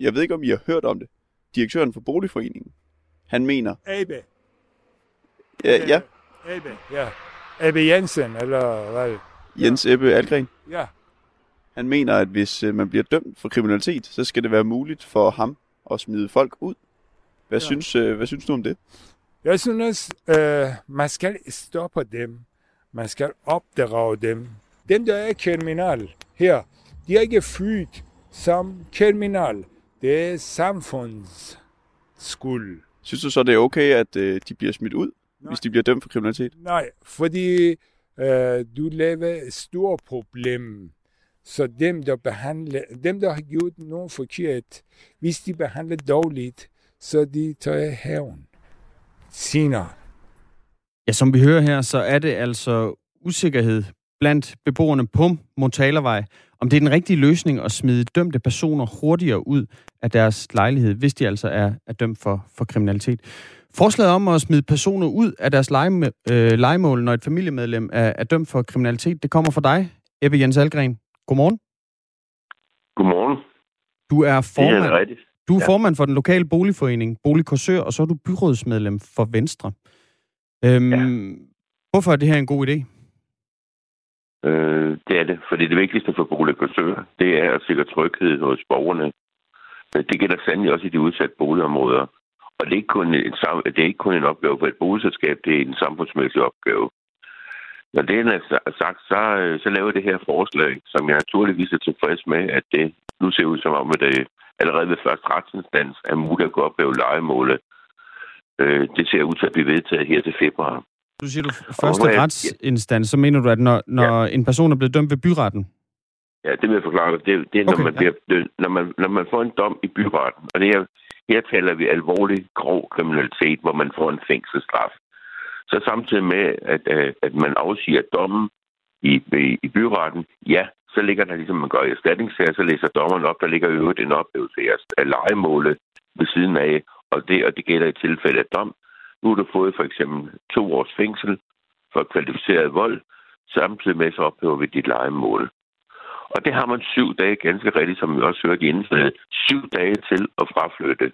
Jeg ved ikke, om I har hørt om det. Direktøren for Boligforeningen. Han mener... Abe. Ja, ja Abe, ja. Abe Jensen, eller hvad? Jens Ebbe Algren. Ja. Han mener, at hvis øh, man bliver dømt for kriminalitet, så skal det være muligt for ham at smide folk ud. Hvad, Ja. ja. synes, øh, hvad synes du om det? Jeg synes, øh, man skal stoppe dem. Man skal opdrage dem. Dem, der er kriminal her, de er ikke født som kriminal. Det er samfunds skyld. Synes du så, det er okay, at øh, de bliver smidt ud, Nej. hvis de bliver dømt for kriminalitet? Nej, fordi øh, du laver et stort problem. Så dem, der, behandler, dem, der har gjort noget forkert, hvis de behandler dårligt, så de tager hævn senere. Ja, som vi hører her, så er det altså usikkerhed blandt beboerne på Montalervej, om det er den rigtige løsning at smide dømte personer hurtigere ud af deres lejlighed, hvis de altså er, er dømt for, for kriminalitet. Forslaget om at smide personer ud af deres lege, øh, legemål, når et familiemedlem er, er dømt for kriminalitet, det kommer fra dig, Ebbe Jens Algren. Godmorgen. Godmorgen. Du er Det er formand, rigtigt. Du er Ja. formand for den lokale boligforening, Bolig Korsør, og så er du byrådsmedlem for Venstre. Øhm, ja. Hvorfor er det her en god idé? Øh, det er det, fordi det vigtigste for boligkursører, det er at sikre tryghed hos borgerne. Øh, Det gælder sandelig også i de udsatte boligområder. Og det er, ikke kun en, det er ikke kun en opgave for et boligselskab, det er en samfundsmæssig opgave. Når det er sagt, så, øh, så laver det her forslag, som jeg naturligvis er tilfreds med, at det nu ser ud som om, at det allerede ved første retsinstans er muligt at gå op og legemålet. Øh, det ser ud til at blive vedtaget her til februar. Du siger du første og, retsinstans, så mener du, at når, når ja. en person er blevet dømt ved byretten? Ja, det vil jeg forklare dig. Det, det er, okay, når, man ja. bliver, når, man, når man får en dom i byretten, og det er, her taler vi alvorlig grov kriminalitet, hvor man får en fængselsstraf. Så samtidig med, at, øh, at man afsiger dommen i, i, i byretten, ja, så ligger der, ligesom man gør i erstatningssager, så læser dommeren op, der ligger i øvrigt en oplevelse af legemålet ved siden af, og det, og det gælder i tilfælde af dom. Nu har du fået for eksempel to års fængsel for kvalificeret vold, samtidig med så ophæver vi dit legemål. Og det har man syv dage, ganske rigtigt, som vi også hørte i indslaget, syv dage til at fraflytte.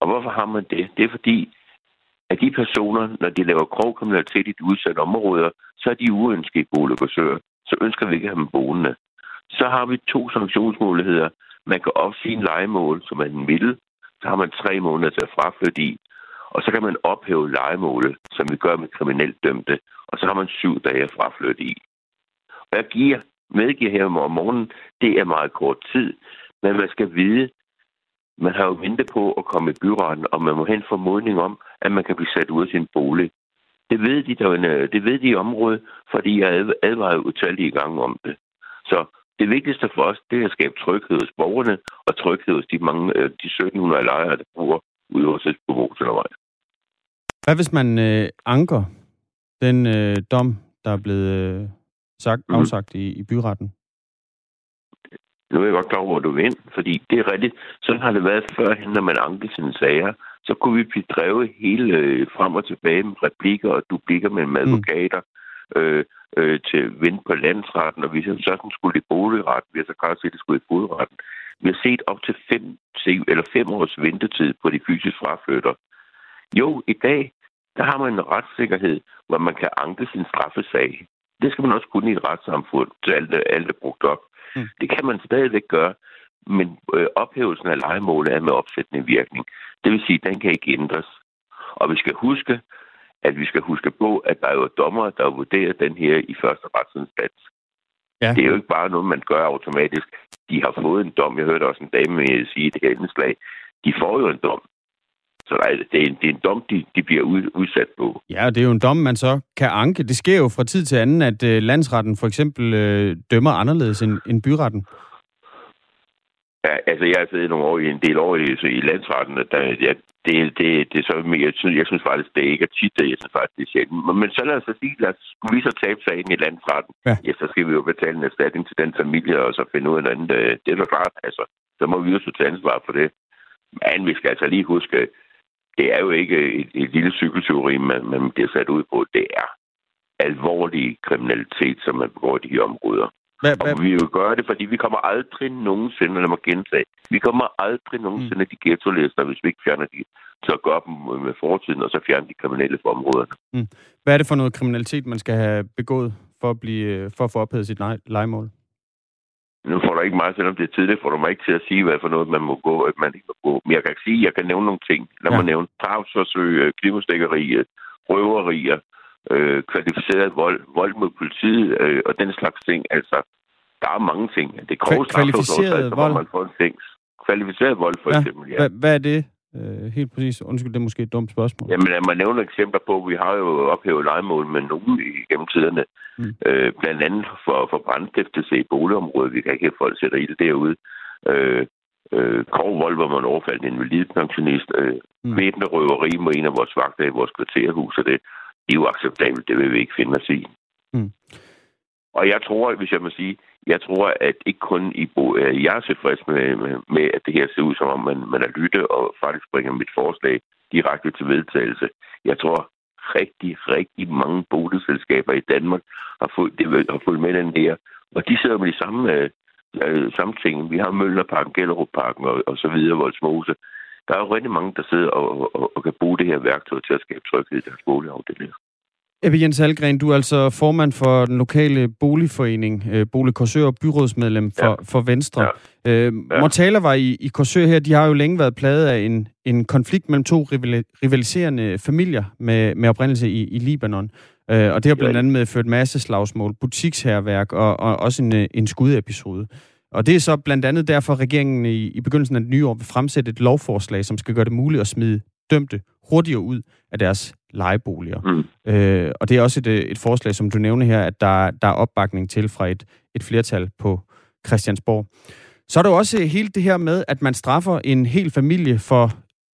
Og hvorfor har man det? Det er fordi, at de personer, når de laver grov kriminalitet i de udsatte områder, så er de uønskede boligforsøger. Så ønsker vi ikke at have dem boende. Så har vi to sanktionsmuligheder. Man kan opsige en legemål, som er den. Så har man tre måneder til at fraflytte i. Og så kan man ophæve legemålet, som vi gør med kriminelt dømte. Og så har man syv dage at fraflytte i. Og jeg giver medgiver her om morgenen, det er meget kort tid. Men man skal vide, man har jo ventet på at komme i byretten, og man må have en formodning om, at man kan blive sat ud af sin bolig. Det ved de, der, det ved de i området, fordi jeg advarer utallige gange om det. Så det vigtigste for os, det er at skabe tryghed hos borgerne, og tryghed hos de, mange, øh, de 1700 lejere, der bor ude hos os på motorvej. Hvad hvis man øh, anker den øh, dom, der er blevet øh, sagt, mm. afsagt i, i byretten? Nu er jeg godt klar over, hvor du vil ind, fordi det er rigtigt. Sådan har det været førhen, når man ankede sine sager. Så kunne vi blive drevet hele øh, frem og tilbage med replikker og duplikker mellem mm. advokater øh, øh, til vind på landsretten, og vi så sådan skulle i boligretten, vi har så klart set, at det skulle i fodretten. Vi har set op til fem, eller fem års ventetid på de fysiske fraflytter. Jo, i dag, der har man en retssikkerhed, hvor man kan anke sin straffesag. Det skal man også kunne i et retssamfund, til alt, alt er brugt op. Mm. Det kan man stadigvæk gøre, men øh, ophævelsen af legemålet er med opsættende virkning. Det vil sige, at den kan ikke ændres. Og vi skal huske, at vi skal huske på, at der er jo dommer, der vurderer den her i første retsinstans. Ja. Det er jo ikke bare noget, man gør automatisk. De har fået en dom. Jeg hørte også en dame sige det her indslag. De får jo en dom. Så er, det, er en, det er en dom, de, de bliver ud, udsat på. Ja, og det er jo en dom, man så kan anke. Det sker jo fra tid til anden, at uh, landsretten for eksempel uh, dømmer anderledes end, end byretten. Ja, altså jeg har siddet nogle år i en del år i, så i landsretten, der, ja, det, det, det er så mere, jeg synes, jeg synes faktisk, det ikke er tit, jeg synes faktisk, det er sjældent. Men, men så lad os så sige, lad os, skulle vi så tabe sagen i landsretten, ja. ja. så skal vi jo betale en erstatning til den familie, og så finde ud af noget andet. Øh, det er da klart, altså, så må vi jo så tage ansvar for det. Men vi skal altså lige huske, det er jo ikke et, et lille cykelteori, man, man bliver sat ud på. Det er alvorlig kriminalitet, som man begår i de her områder. Hvad, hvad? Og vi vil gøre det, fordi vi kommer aldrig nogensinde, lad mig gentage, vi kommer aldrig nogensinde mm. de ghetto hvis vi ikke fjerner de, så at gøre dem med fortiden, og så fjerne de kriminelle fra områderne. Mm. Hvad er det for noget kriminalitet, man skal have begået for at, blive, for at få ophævet sit legemål? Nu får du ikke meget, selvom det er tidligt, får du mig ikke til at sige, hvad for noget man må gå, at man ikke må gå. Men jeg kan sige, jeg kan nævne nogle ting. Lad ja. mig nævne drabsforsøg, øh, knivstikkeri, røverier, øh, kvalificeret vold, vold mod politiet øh, og den slags ting. Altså, der er mange ting. Det er grove kvalificeret vold? man får en fængsel. Kvalificeret vold, for ja. eksempel, ja. Hvad, hvad er det? Øh, helt præcis. Undskyld, det er måske et dumt spørgsmål. Jamen, lad mig nævne eksempler på. Vi har jo ophævet legemål med nogen i gennem tiderne. Mm. Øh, blandt andet for, for brandstiftelse i boligområdet. Vi kan ikke have folk sætter i det derude. Øh, øh, grov vold, hvor man overfaldt en pensionist. Øh, mm. Væbne røveri med en af vores vagter i vores kvarterhus. Og det, det er jo acceptabelt. Det vil vi ikke finde os i. Og jeg tror, hvis jeg må sige, jeg tror, at ikke kun i Bo, øh, jeg er tilfreds med, med, med, at det her ser ud som om, man, man er lytte og faktisk bringer mit forslag direkte til vedtagelse. Jeg tror, rigtig, rigtig mange boligselskaber i Danmark har fået, det, har fået med den her. Og de sidder med de samme, øh, øh samme ting. Vi har Møllerparken, Gellerupparken og, og så videre, Voldsmose. Der er jo rigtig mange, der sidder og, og, og kan bruge det her værktøj til at skabe tryghed i deres boligafdelinger. Ebbe Jens Algren, du er altså formand for den lokale boligforening, øh, Bolig Korsør og byrådsmedlem for, ja. for Venstre. Ja. Øh, ja. Mortaler var i, i Korsør her, de har jo længe været plaget af en, en konflikt mellem to rivaliserende familier med, med oprindelse i, i Libanon. Øh, og det har blandt andet medført masse slagsmål, butiksherværk og, og også en, øh, en skudepisode. Og det er så blandt andet derfor, at regeringen i, i begyndelsen af det nye år vil fremsætte et lovforslag, som skal gøre det muligt at smide dømte hurtigere ud af deres lejeboliger. Mm. Øh, og det er også et, øh, et forslag, som du nævner her, at der, der er opbakning til fra et, et flertal på Christiansborg. Så er der jo også hele det her med, at man straffer en hel familie for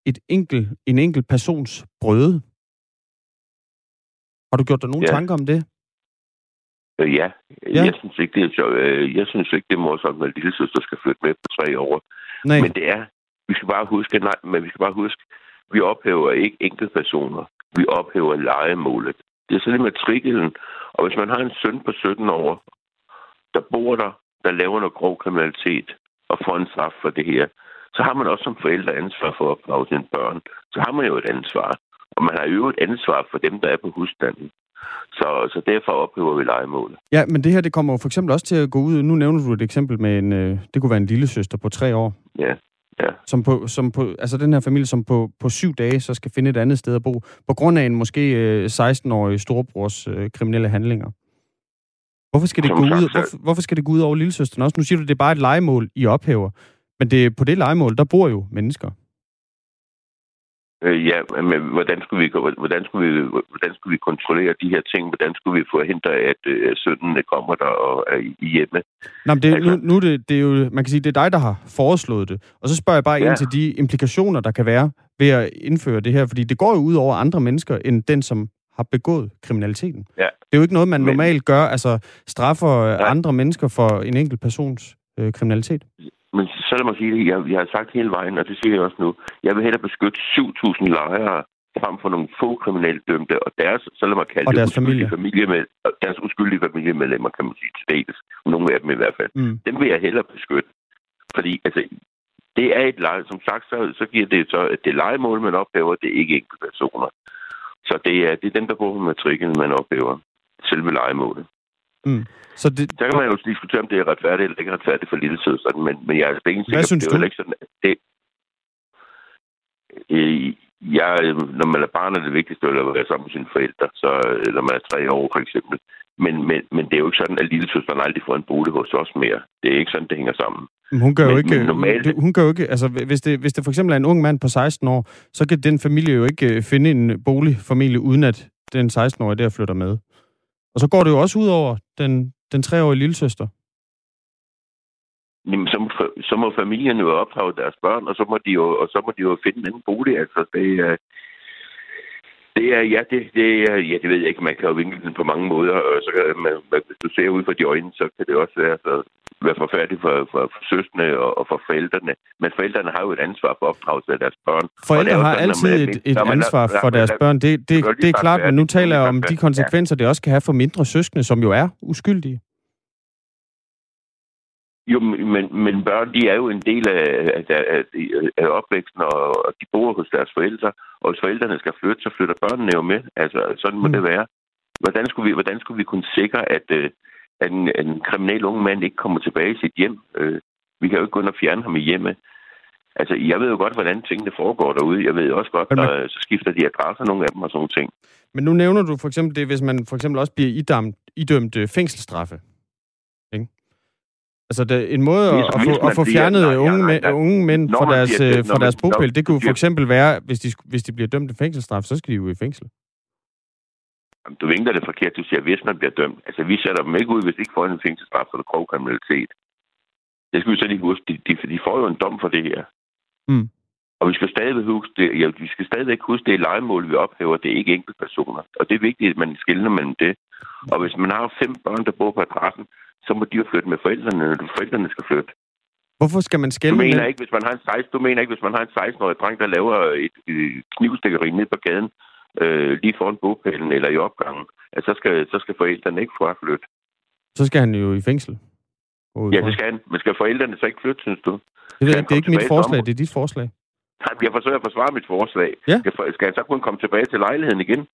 et enkelt, en enkelt persons brøde. Har du gjort dig nogle ja. tanker om det? Øh, ja. ja. Jeg synes ikke, det er øh, jeg synes ikke, det er morsomt, at lille søster skal flytte med på tre år. Nej. Men det er, vi skal bare huske, nej, men vi skal bare huske, vi ophæver ikke enkeltpersoner. Vi ophæver legemålet. Det er sådan matriklen. Og hvis man har en søn på 17 år, der bor der, der laver noget grov kriminalitet og får en straf for det her, så har man også som forældre ansvar for at opdrage sine børn. Så har man jo et ansvar. Og man har jo et ansvar for dem, der er på husstanden. Så, så derfor ophæver vi legemålet. Ja, men det her det kommer jo for eksempel også til at gå ud. Nu nævner du et eksempel med en, øh, det kunne være en lille søster på tre år. Ja. Ja. Som på, som på, altså den her familie, som på, på syv dage så skal finde et andet sted at bo, på grund af en måske øh, 16-årig storebrors øh, kriminelle handlinger. Hvorfor skal, det gå ud, hvorfor, hvorfor skal det gå ud over lillesøsteren også? Nu siger du, det er bare et legemål, I ophæver. Men det, på det legemål, der bor jo mennesker. Øh, ja, men hvordan skulle, vi, hvordan, skulle vi, hvordan skulle vi kontrollere de her ting? Hvordan skulle vi forhindre, at øh, sønnen kommer der og er i hjemme? Nå, men det, altså, nu, nu det, det er jo, man kan sige, det er dig, der har foreslået det. Og så spørger jeg bare ja. ind til de implikationer, der kan være ved at indføre det her. Fordi det går jo ud over andre mennesker, end den, som har begået kriminaliteten. Ja. Det er jo ikke noget, man men, normalt gør, altså straffer ja. andre mennesker for en enkelt persons øh, kriminalitet. Men så lad mig sige det, jeg, jeg har sagt hele vejen, og det siger jeg også nu. Jeg vil hellere beskytte 7.000 lejere frem for nogle få kriminelle dømte, og deres, så lad mig kalde og det, deres familie. familie med, deres uskyldige familiemedlemmer, kan man sige, til status. Nogle af dem i hvert fald. Mm. Dem vil jeg hellere beskytte. Fordi, altså, det er et leje. Som sagt, så, så giver det så, at det legemål, man ophæver, det er ikke enkelte personer. Så det er, det er dem, der går på matriklen, man ophæver. Selve legemålet. Mm. Så, det... så kan man jo diskutere, om det er retfærdigt eller ikke retfærdigt for lille søsteren, men, men jeg er altså ikke sikker, synes det er du? ikke sådan, det, øh, jeg, når man er barn, er det vigtigste at være sammen med sine forældre, så, når man er tre år for eksempel. Men, men, men det er jo ikke sådan, at lille søsteren aldrig får en bolig hos os mere. Det er ikke sådan, det hænger sammen. Men hun gør men, jo ikke, normalt... det, hun gør jo ikke, altså hvis det, hvis det for eksempel er en ung mand på 16 år, så kan den familie jo ikke øh, finde en boligfamilie, uden at den 16-årige der flytter med. Og så går det jo også ud over den, den treårige lillesøster. Jamen, så må, så må familien jo opdrage deres børn, og så må de jo, og så må de jo finde en anden bolig. Altså, det øh, det er, ja, det, det er, ja, det ved jeg ikke. Man kan jo vinkle den på mange måder, og så kan man, hvis du ser ud fra de øjne, så kan det også være, så, være forfærdeligt for, for, for søskende og, og for forældrene. Men forældrene har jo et ansvar for opdragelse af deres børn. Forældre har sådan, altid et, et ansvar for deres børn. Det, det, det, det er klart, men nu taler jeg om de konsekvenser, det også kan have for mindre søskende, som jo er uskyldige. Jo, men, men børn, de er jo en del af, af, af, af opvæksten, og de bor hos deres forældre. Og hvis forældrene skal flytte, så flytter børnene jo med. Altså, sådan må mm. det være. Hvordan skulle, vi, hvordan skulle vi kunne sikre, at, øh, at en, en kriminel ung mand ikke kommer tilbage i sit hjem? Øh, vi kan jo ikke gå ind og fjerne ham i hjemme. Altså, jeg ved jo godt, hvordan tingene foregår derude. Jeg ved også godt, at man... så skifter de adresser, nogle af dem og sådan ting. Men nu nævner du for eksempel det, hvis man for eksempel også bliver idømt, idømt øh, fængselsstraffe. Altså, det, en måde at, at, få, at få fjernet bliver, unge, nej, nej, unge mænd fra deres, øh, fra deres bopæl, det kunne for eksempel være, hvis de, hvis de bliver dømt til fængselsstraf, så skal de jo i fængsel. Du vinkler det forkert. Du siger, hvis man bliver dømt. Altså, vi sætter dem ikke ud, hvis de ikke får en fængselsstraf for grov kriminalitet. Det skal vi så lige huske. De, de, de får jo en dom for det her. Mm. Og vi skal stadig huske det, ja, vi skal stadigvæk huske, det er legemål, vi ophæver. Det er ikke enkelte personer. Og det er vigtigt, at man skiller mellem det. Og hvis man har fem børn, der bor på adressen, så må de jo flytte med forældrene, når forældrene skal flytte. Hvorfor skal man skælde du mener ikke, hvis man har en 16, du mener ikke, hvis man har en 16-årig dreng, der laver et, et knivstikkeri ned på gaden, øh, lige foran bogpælen eller i opgangen, at så skal, så skal forældrene ikke flytte. Så skal han jo i fængsel. Ja, det skal han. Men skal forældrene så ikke flytte, synes du? Det, ved, det er ikke mit forslag, det er dit forslag. Jeg forsøger at forsvare mit forslag. Ja. Skal han så kun komme tilbage til lejligheden igen?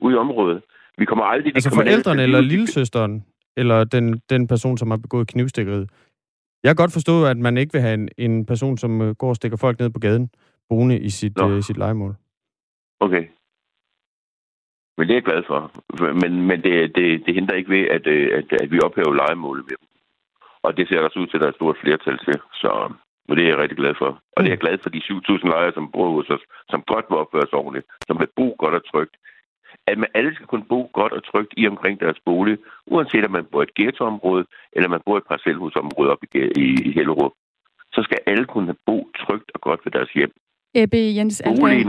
Ude i området? Vi kommer aldrig... Altså forældrene eller lillesøsteren? Eller den, den person, som har begået knivstikkeriet? Jeg kan godt forstå, at man ikke vil have en, en person, som øh, går og stikker folk ned på gaden, boende i sit, øh, sit legemål. Okay. Men det er jeg glad for. Men, men det, det, det hindrer ikke ved, at, øh, at, at vi ophæver legemålet med dem. Og det ser også ud til, at der er et stort flertal til. Så og det er jeg rigtig glad for. Og det er jeg glad for de 7.000 lejere, som bor hos os, som godt vil opføre sig ordentligt, som vil bo godt og trygt. At man alle skal kunne bo godt og trygt i omkring deres bolig, uanset om man bor i et ghettoområde, eller man bor i et parcelhusområde op i, i, i Hellerup. Så skal alle kunne bo trygt og godt ved deres hjem. Ebbe Jens Aldring,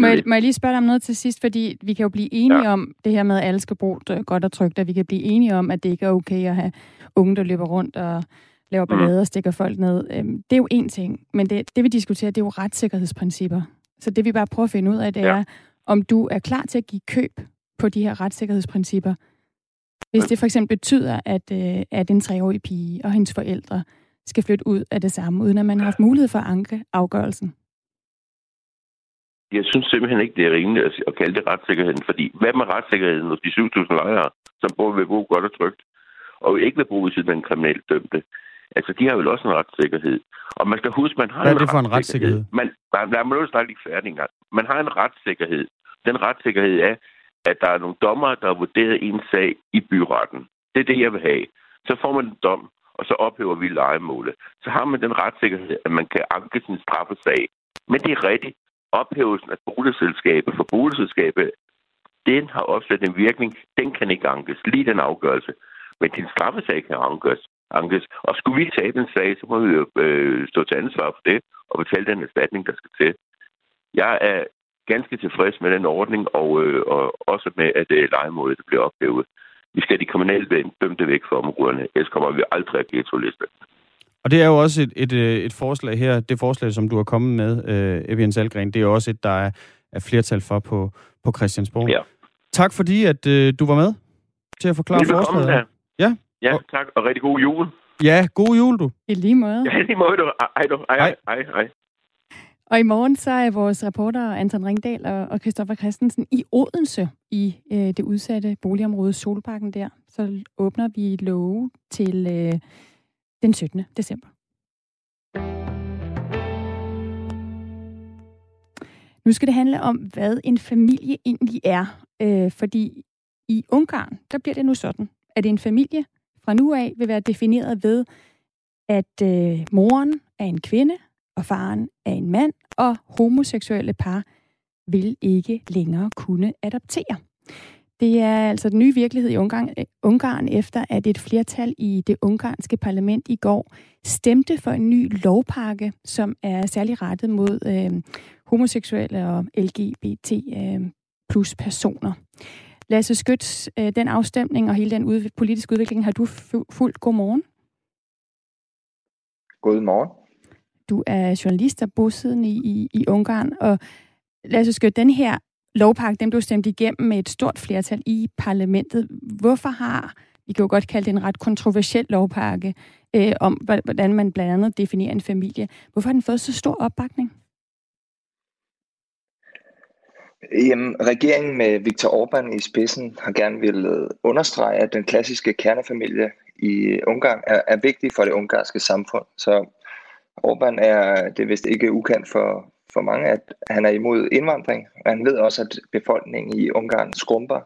må, jeg, må jeg lige spørge dig om noget til sidst, fordi vi kan jo blive enige ja. om det her med, at alle skal bo godt og trygt, og vi kan blive enige om, at det ikke er okay at have unge, der løber rundt og laver mm. ballade og stikker folk ned. Øhm, det er jo én ting, men det, det vi diskuterer, det er jo retssikkerhedsprincipper. Så det vi bare prøver at finde ud af, det ja. er, om du er klar til at give køb på de her retssikkerhedsprincipper. Hvis det for eksempel betyder, at, øh, at en treårig pige og hendes forældre skal flytte ud af det samme, uden at man har haft mulighed for at anke afgørelsen. Jeg synes simpelthen ikke, det er rimeligt at kalde det retssikkerheden, fordi hvad med retssikkerheden hos de 7.000 lejere, som både vil bo godt og trygt, og ikke vil bo ved siden af en kriminelt dømte? Altså, de har vel også en retssikkerhed. Og man skal huske, man har Hvad er det for en retssikkerhed? Man, man, lad mig nu snart ikke færdig engang. Man har en retssikkerhed. Den retssikkerhed er, at der er nogle dommer, der har vurderet en sag i byretten. Det er det, jeg vil have. Så får man en dom, og så ophæver vi legemålet. Så har man den retssikkerhed, at man kan anke sin straffesag. Men det er rigtigt. Ophævelsen af boligselskabet for boligselskabet, den har opsat en virkning. Den kan ikke ankes. Lige den afgørelse. Men din straffesag kan ankes ankes. Og skulle vi tage den sag, så må vi jo øh, stå til ansvar for det og betale den erstatning, der skal til. Jeg er ganske tilfreds med den ordning, og, øh, og også med, at øh, legemålet bliver ophævet. Vi skal de kriminelle dømte væk fra områderne, ellers kommer vi aldrig at ghetto-liste. Og det er jo også et, et, øh, et forslag her, det forslag, som du har kommet med, øh, Evian Salgren, det er også et, der er, er flertal for på, på Christiansborg. Ja. Tak fordi, at øh, du var med til at forklare forslaget. Ja, Ja, og... tak, og rigtig god jul. Ja, god jul, du. I lige måde. Ja, i lige måde, du. Hej, du. Hej, hej, hej. hej. Og i morgen så er vores reporter Anton Ringdal og Christoffer Christensen i Odense i øh, det udsatte boligområde Solbakken der. Så åbner vi love til øh, den 17. december. Nu skal det handle om, hvad en familie egentlig er. Øh, fordi i Ungarn, der bliver det nu sådan, at en familie fra nu af vil være defineret ved, at øh, moren er en kvinde, og faren er en mand, og homoseksuelle par vil ikke længere kunne adoptere. Det er altså den nye virkelighed i Ungarn, øh, Ungarn efter, at et flertal i det ungarske parlament i går stemte for en ny lovpakke, som er særlig rettet mod øh, homoseksuelle og LGBT øh, plus personer. Lasse Skøts, øh, den afstemning og hele den ud, politiske udvikling har du fulgt. Godmorgen. Godmorgen. Du er journalist og bosiddende i, i, Ungarn, og lad os Skøt, den her lovpakke, den blev stemt igennem med et stort flertal i parlamentet. Hvorfor har, vi kan jo godt kalde det en ret kontroversiel lovpakke, øh, om hvordan man blandt andet definerer en familie. Hvorfor har den fået så stor opbakning? Jamen, regeringen med Viktor Orbán i spidsen har gerne vil øh, understrege, at den klassiske kernefamilie i Ungarn er, er vigtig for det ungarske samfund. Så Orbán er, det er vist ikke ukendt for, for mange, at han er imod indvandring, og han ved også, at befolkningen i Ungarn skrumper.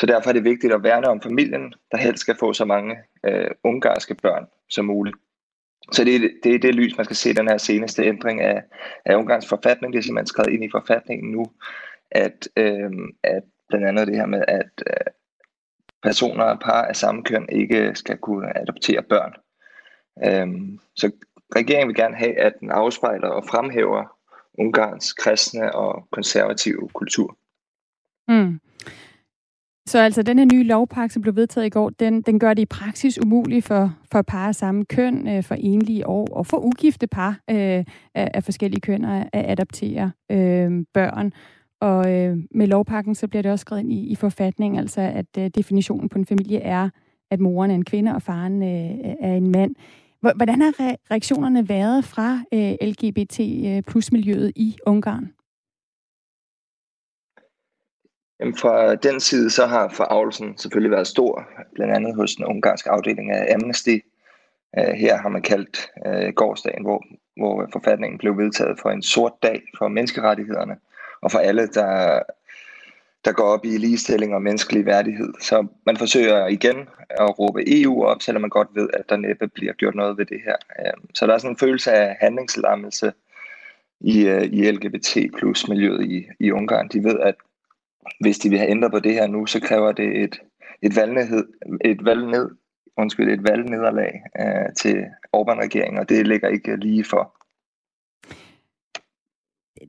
Så derfor er det vigtigt at værne om familien, der helst skal få så mange øh, ungarske børn som muligt. Så det, det er det lys, man skal se den her seneste ændring af, af Ungarns forfatning. Det er simpelthen skrevet ind i forfatningen nu, at, øh, at blandt andet det her med, at øh, personer og par af samme køn ikke skal kunne adoptere børn. Øh, så regeringen vil gerne have, at den afspejler og fremhæver Ungarns kristne og konservative kultur. Mm. Så altså den her nye lovpakke, som blev vedtaget i går, den, den gør det i praksis umuligt for, for par af samme køn, øh, for enlige år og for ugifte par øh, af, af forskellige køn at, at adoptere øh, børn. Og øh, med lovpakken, så bliver det også skrevet ind i, i forfatningen, altså at øh, definitionen på en familie er, at moren er en kvinde, og faren øh, er en mand. Hvordan har reaktionerne været fra øh, LGBT øh, plus miljøet i Ungarn? Jamen fra den side, så har forarvelsen selvfølgelig været stor, blandt andet hos den ungarske afdeling af Amnesty. Øh, her har man kaldt øh, gårdsdagen, hvor, hvor forfatningen blev vedtaget for en sort dag for menneskerettighederne, og for alle, der, der går op i ligestilling og menneskelig værdighed. Så man forsøger igen at råbe EU op, selvom man godt ved, at der næppe bliver gjort noget ved det her. Øhm, så der er sådan en følelse af handlingslammelse i, øh, i LGBT plus miljøet i, i Ungarn. De ved, at hvis de vil have ændret på det her nu, så kræver det et, et, valgned, et, valgned, undskyld, et valgnederlag øh, til Orbán-regeringen, og det ligger ikke lige for.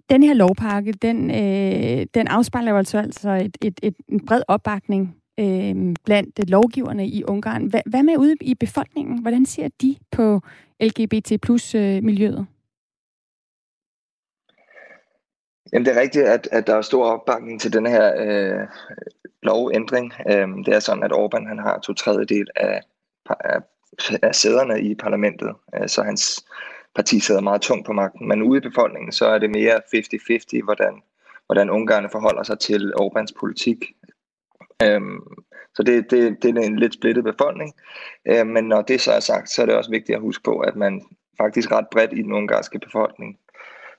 Den her lovpakke, den, øh, den afspejler jo altså, altså et, et, et, en bred opbakning øh, blandt lovgiverne i Ungarn. Hvad, hvad med ude i befolkningen? Hvordan ser de på LGBT plus øh, miljøet? Jamen, det er rigtigt, at, at der er stor opbakning til den her øh, lovændring. Øh, det er sådan, at Orbán han har to tredjedel af, af, af sæderne i parlamentet, øh, så hans parti sidder meget tungt på magten. Men ude i befolkningen, så er det mere 50-50, hvordan, hvordan ungarerne forholder sig til Orbáns politik. Øhm, så det, det, det er en lidt splittet befolkning. Øhm, men når det så er sagt, så er det også vigtigt at huske på, at man faktisk ret bredt i den ungarske befolkning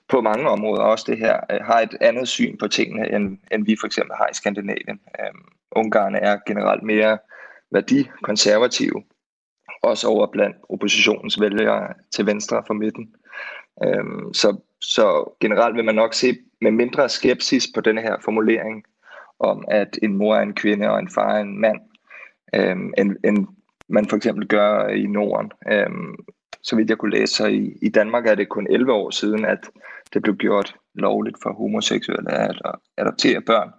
på mange områder også det her, øh, har et andet syn på tingene, end, end vi for eksempel har i Skandinavien. Øhm, Ungarne er generelt mere værdikonservative, også over blandt oppositionens vælgere til venstre for midten. Øhm, så, så generelt vil man nok se med mindre skepsis på denne her formulering om, at en mor er en kvinde og en far er en mand, øhm, end, end man for eksempel gør i Norden. Øhm, så vidt jeg kunne læse, så i, i Danmark er det kun 11 år siden, at det blev gjort lovligt for homoseksuelle at adoptere børn.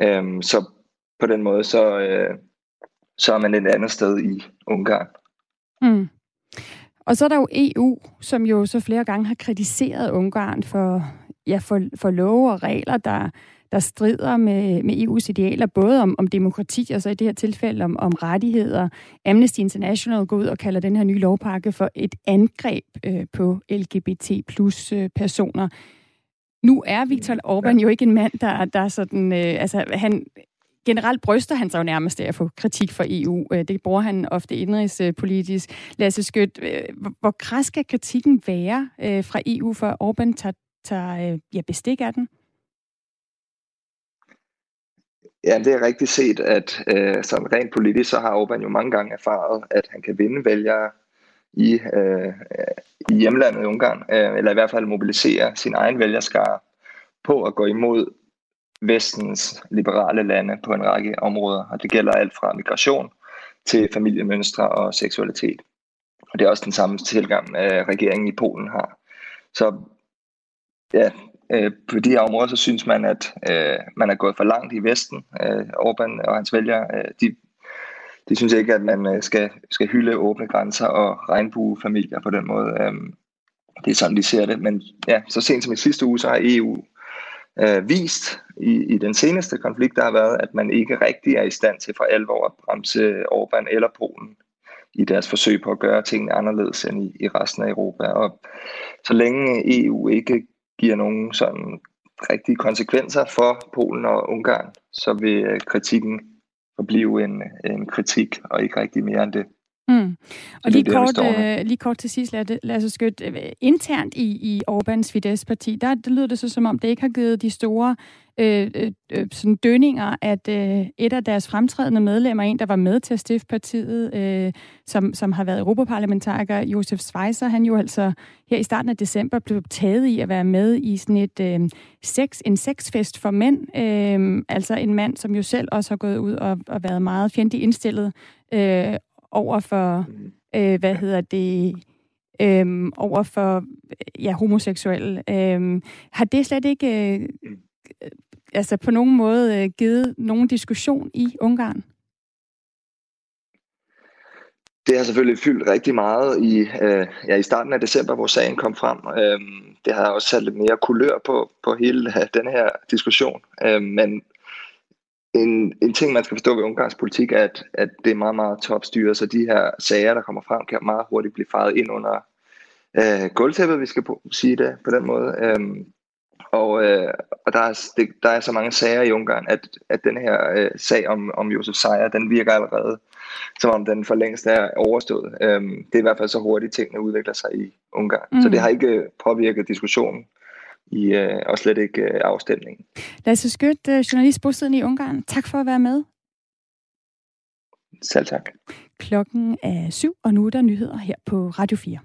Øhm, så på den måde, så, øh, så er man et andet sted i Ungarn. Mm. Og så er der jo EU, som jo så flere gange har kritiseret Ungarn for, ja, for, for love og regler, der, der strider med, med EU's idealer, både om, om demokrati og så i det her tilfælde om, om rettigheder. Amnesty International går ud og kalder den her nye lovpakke for et angreb øh, på LGBT plus øh, personer. Nu er Viktor Orbán jo ikke en mand, der, der er sådan... Øh, altså, han, generelt bryster han sig jo nærmest af at få kritik fra EU. Øh, det bruger han ofte indrigspolitisk. Lasse Skødt, øh, hvor kras skal kritikken være øh, fra EU, for Orbán tager, tager ja, bestik af den? Ja, det er rigtigt set, at øh, som rent politisk, så har Orbán jo mange gange erfaret, at han kan vinde vælgere i, øh, i hjemlandet i Ungarn, øh, eller i hvert fald mobilisere sin egen vælgerskare på at gå imod vestens liberale lande på en række områder. Og det gælder alt fra migration til familiemønstre og seksualitet. Og det er også den samme tilgang, øh, regeringen i Polen har. Så ja, øh, på de her områder, så synes man, at øh, man er gået for langt i Vesten. Øh, Orbán og hans vælgere, øh, de, de synes ikke, at man øh, skal, skal hylde åbne grænser og regnbuefamilier på den måde. Øh, det er sådan, de ser det. Men ja, så sent som i sidste uge, så har EU øh, vist i, i den seneste konflikt, der har været, at man ikke rigtig er i stand til for alvor at bremse Orbán eller Polen i deres forsøg på at gøre tingene anderledes end i, i resten af Europa. Og så længe EU ikke giver nogen sådan rigtige konsekvenser for Polen og Ungarn, så vil øh, kritikken forblive en, en kritik, og ikke rigtig mere end det. Mm. Og lige, det, kort, øh, lige kort til sidst, Lasse Skødt. Øh, internt i, i Orbans Fidesz-parti, der det lyder det så som om, det ikke har givet de store øh, øh, øh, sådan dønninger, at øh, et af deres fremtrædende medlemmer, en der var med til at stifte partiet, øh, som, som har været europaparlamentariker, Josef Schweizer, han jo altså her i starten af december blev taget i at være med i sådan et øh, sex, en sexfest for mænd. Øh, altså en mand, som jo selv også har gået ud og, og været meget fjendtligt indstillet øh, over for, øh, hvad hedder det, øh, over for ja, homoseksuelle. Øh, har det slet ikke øh, altså på nogen måde øh, givet nogen diskussion i Ungarn? Det har selvfølgelig fyldt rigtig meget i, øh, ja, i starten af december, hvor sagen kom frem. Øh, det har også sat lidt mere kulør på, på hele den her diskussion. Øh, men en, en ting, man skal forstå ved Ungarns politik, er, at, at det er meget, meget topstyret, så de her sager, der kommer frem, kan meget hurtigt blive faret ind under øh, gulvtæppet, vi skal på, sige det på den måde. Øh, og, øh, og der, er, det, der er så mange sager i Ungarn, at, at den her øh, sag om, om Josef Sejer, den virker allerede, som om den for længst er overstået. Øhm, det er i hvert fald så hurtigt, tingene udvikler sig i Ungarn. Mm. Så det har ikke påvirket diskussionen i, øh, og slet ikke øh, afstemningen. Lasse Skødt, øh, journalist bosiddende i Ungarn. Tak for at være med. Selv tak. Klokken er syv, og nu er der nyheder her på Radio 4.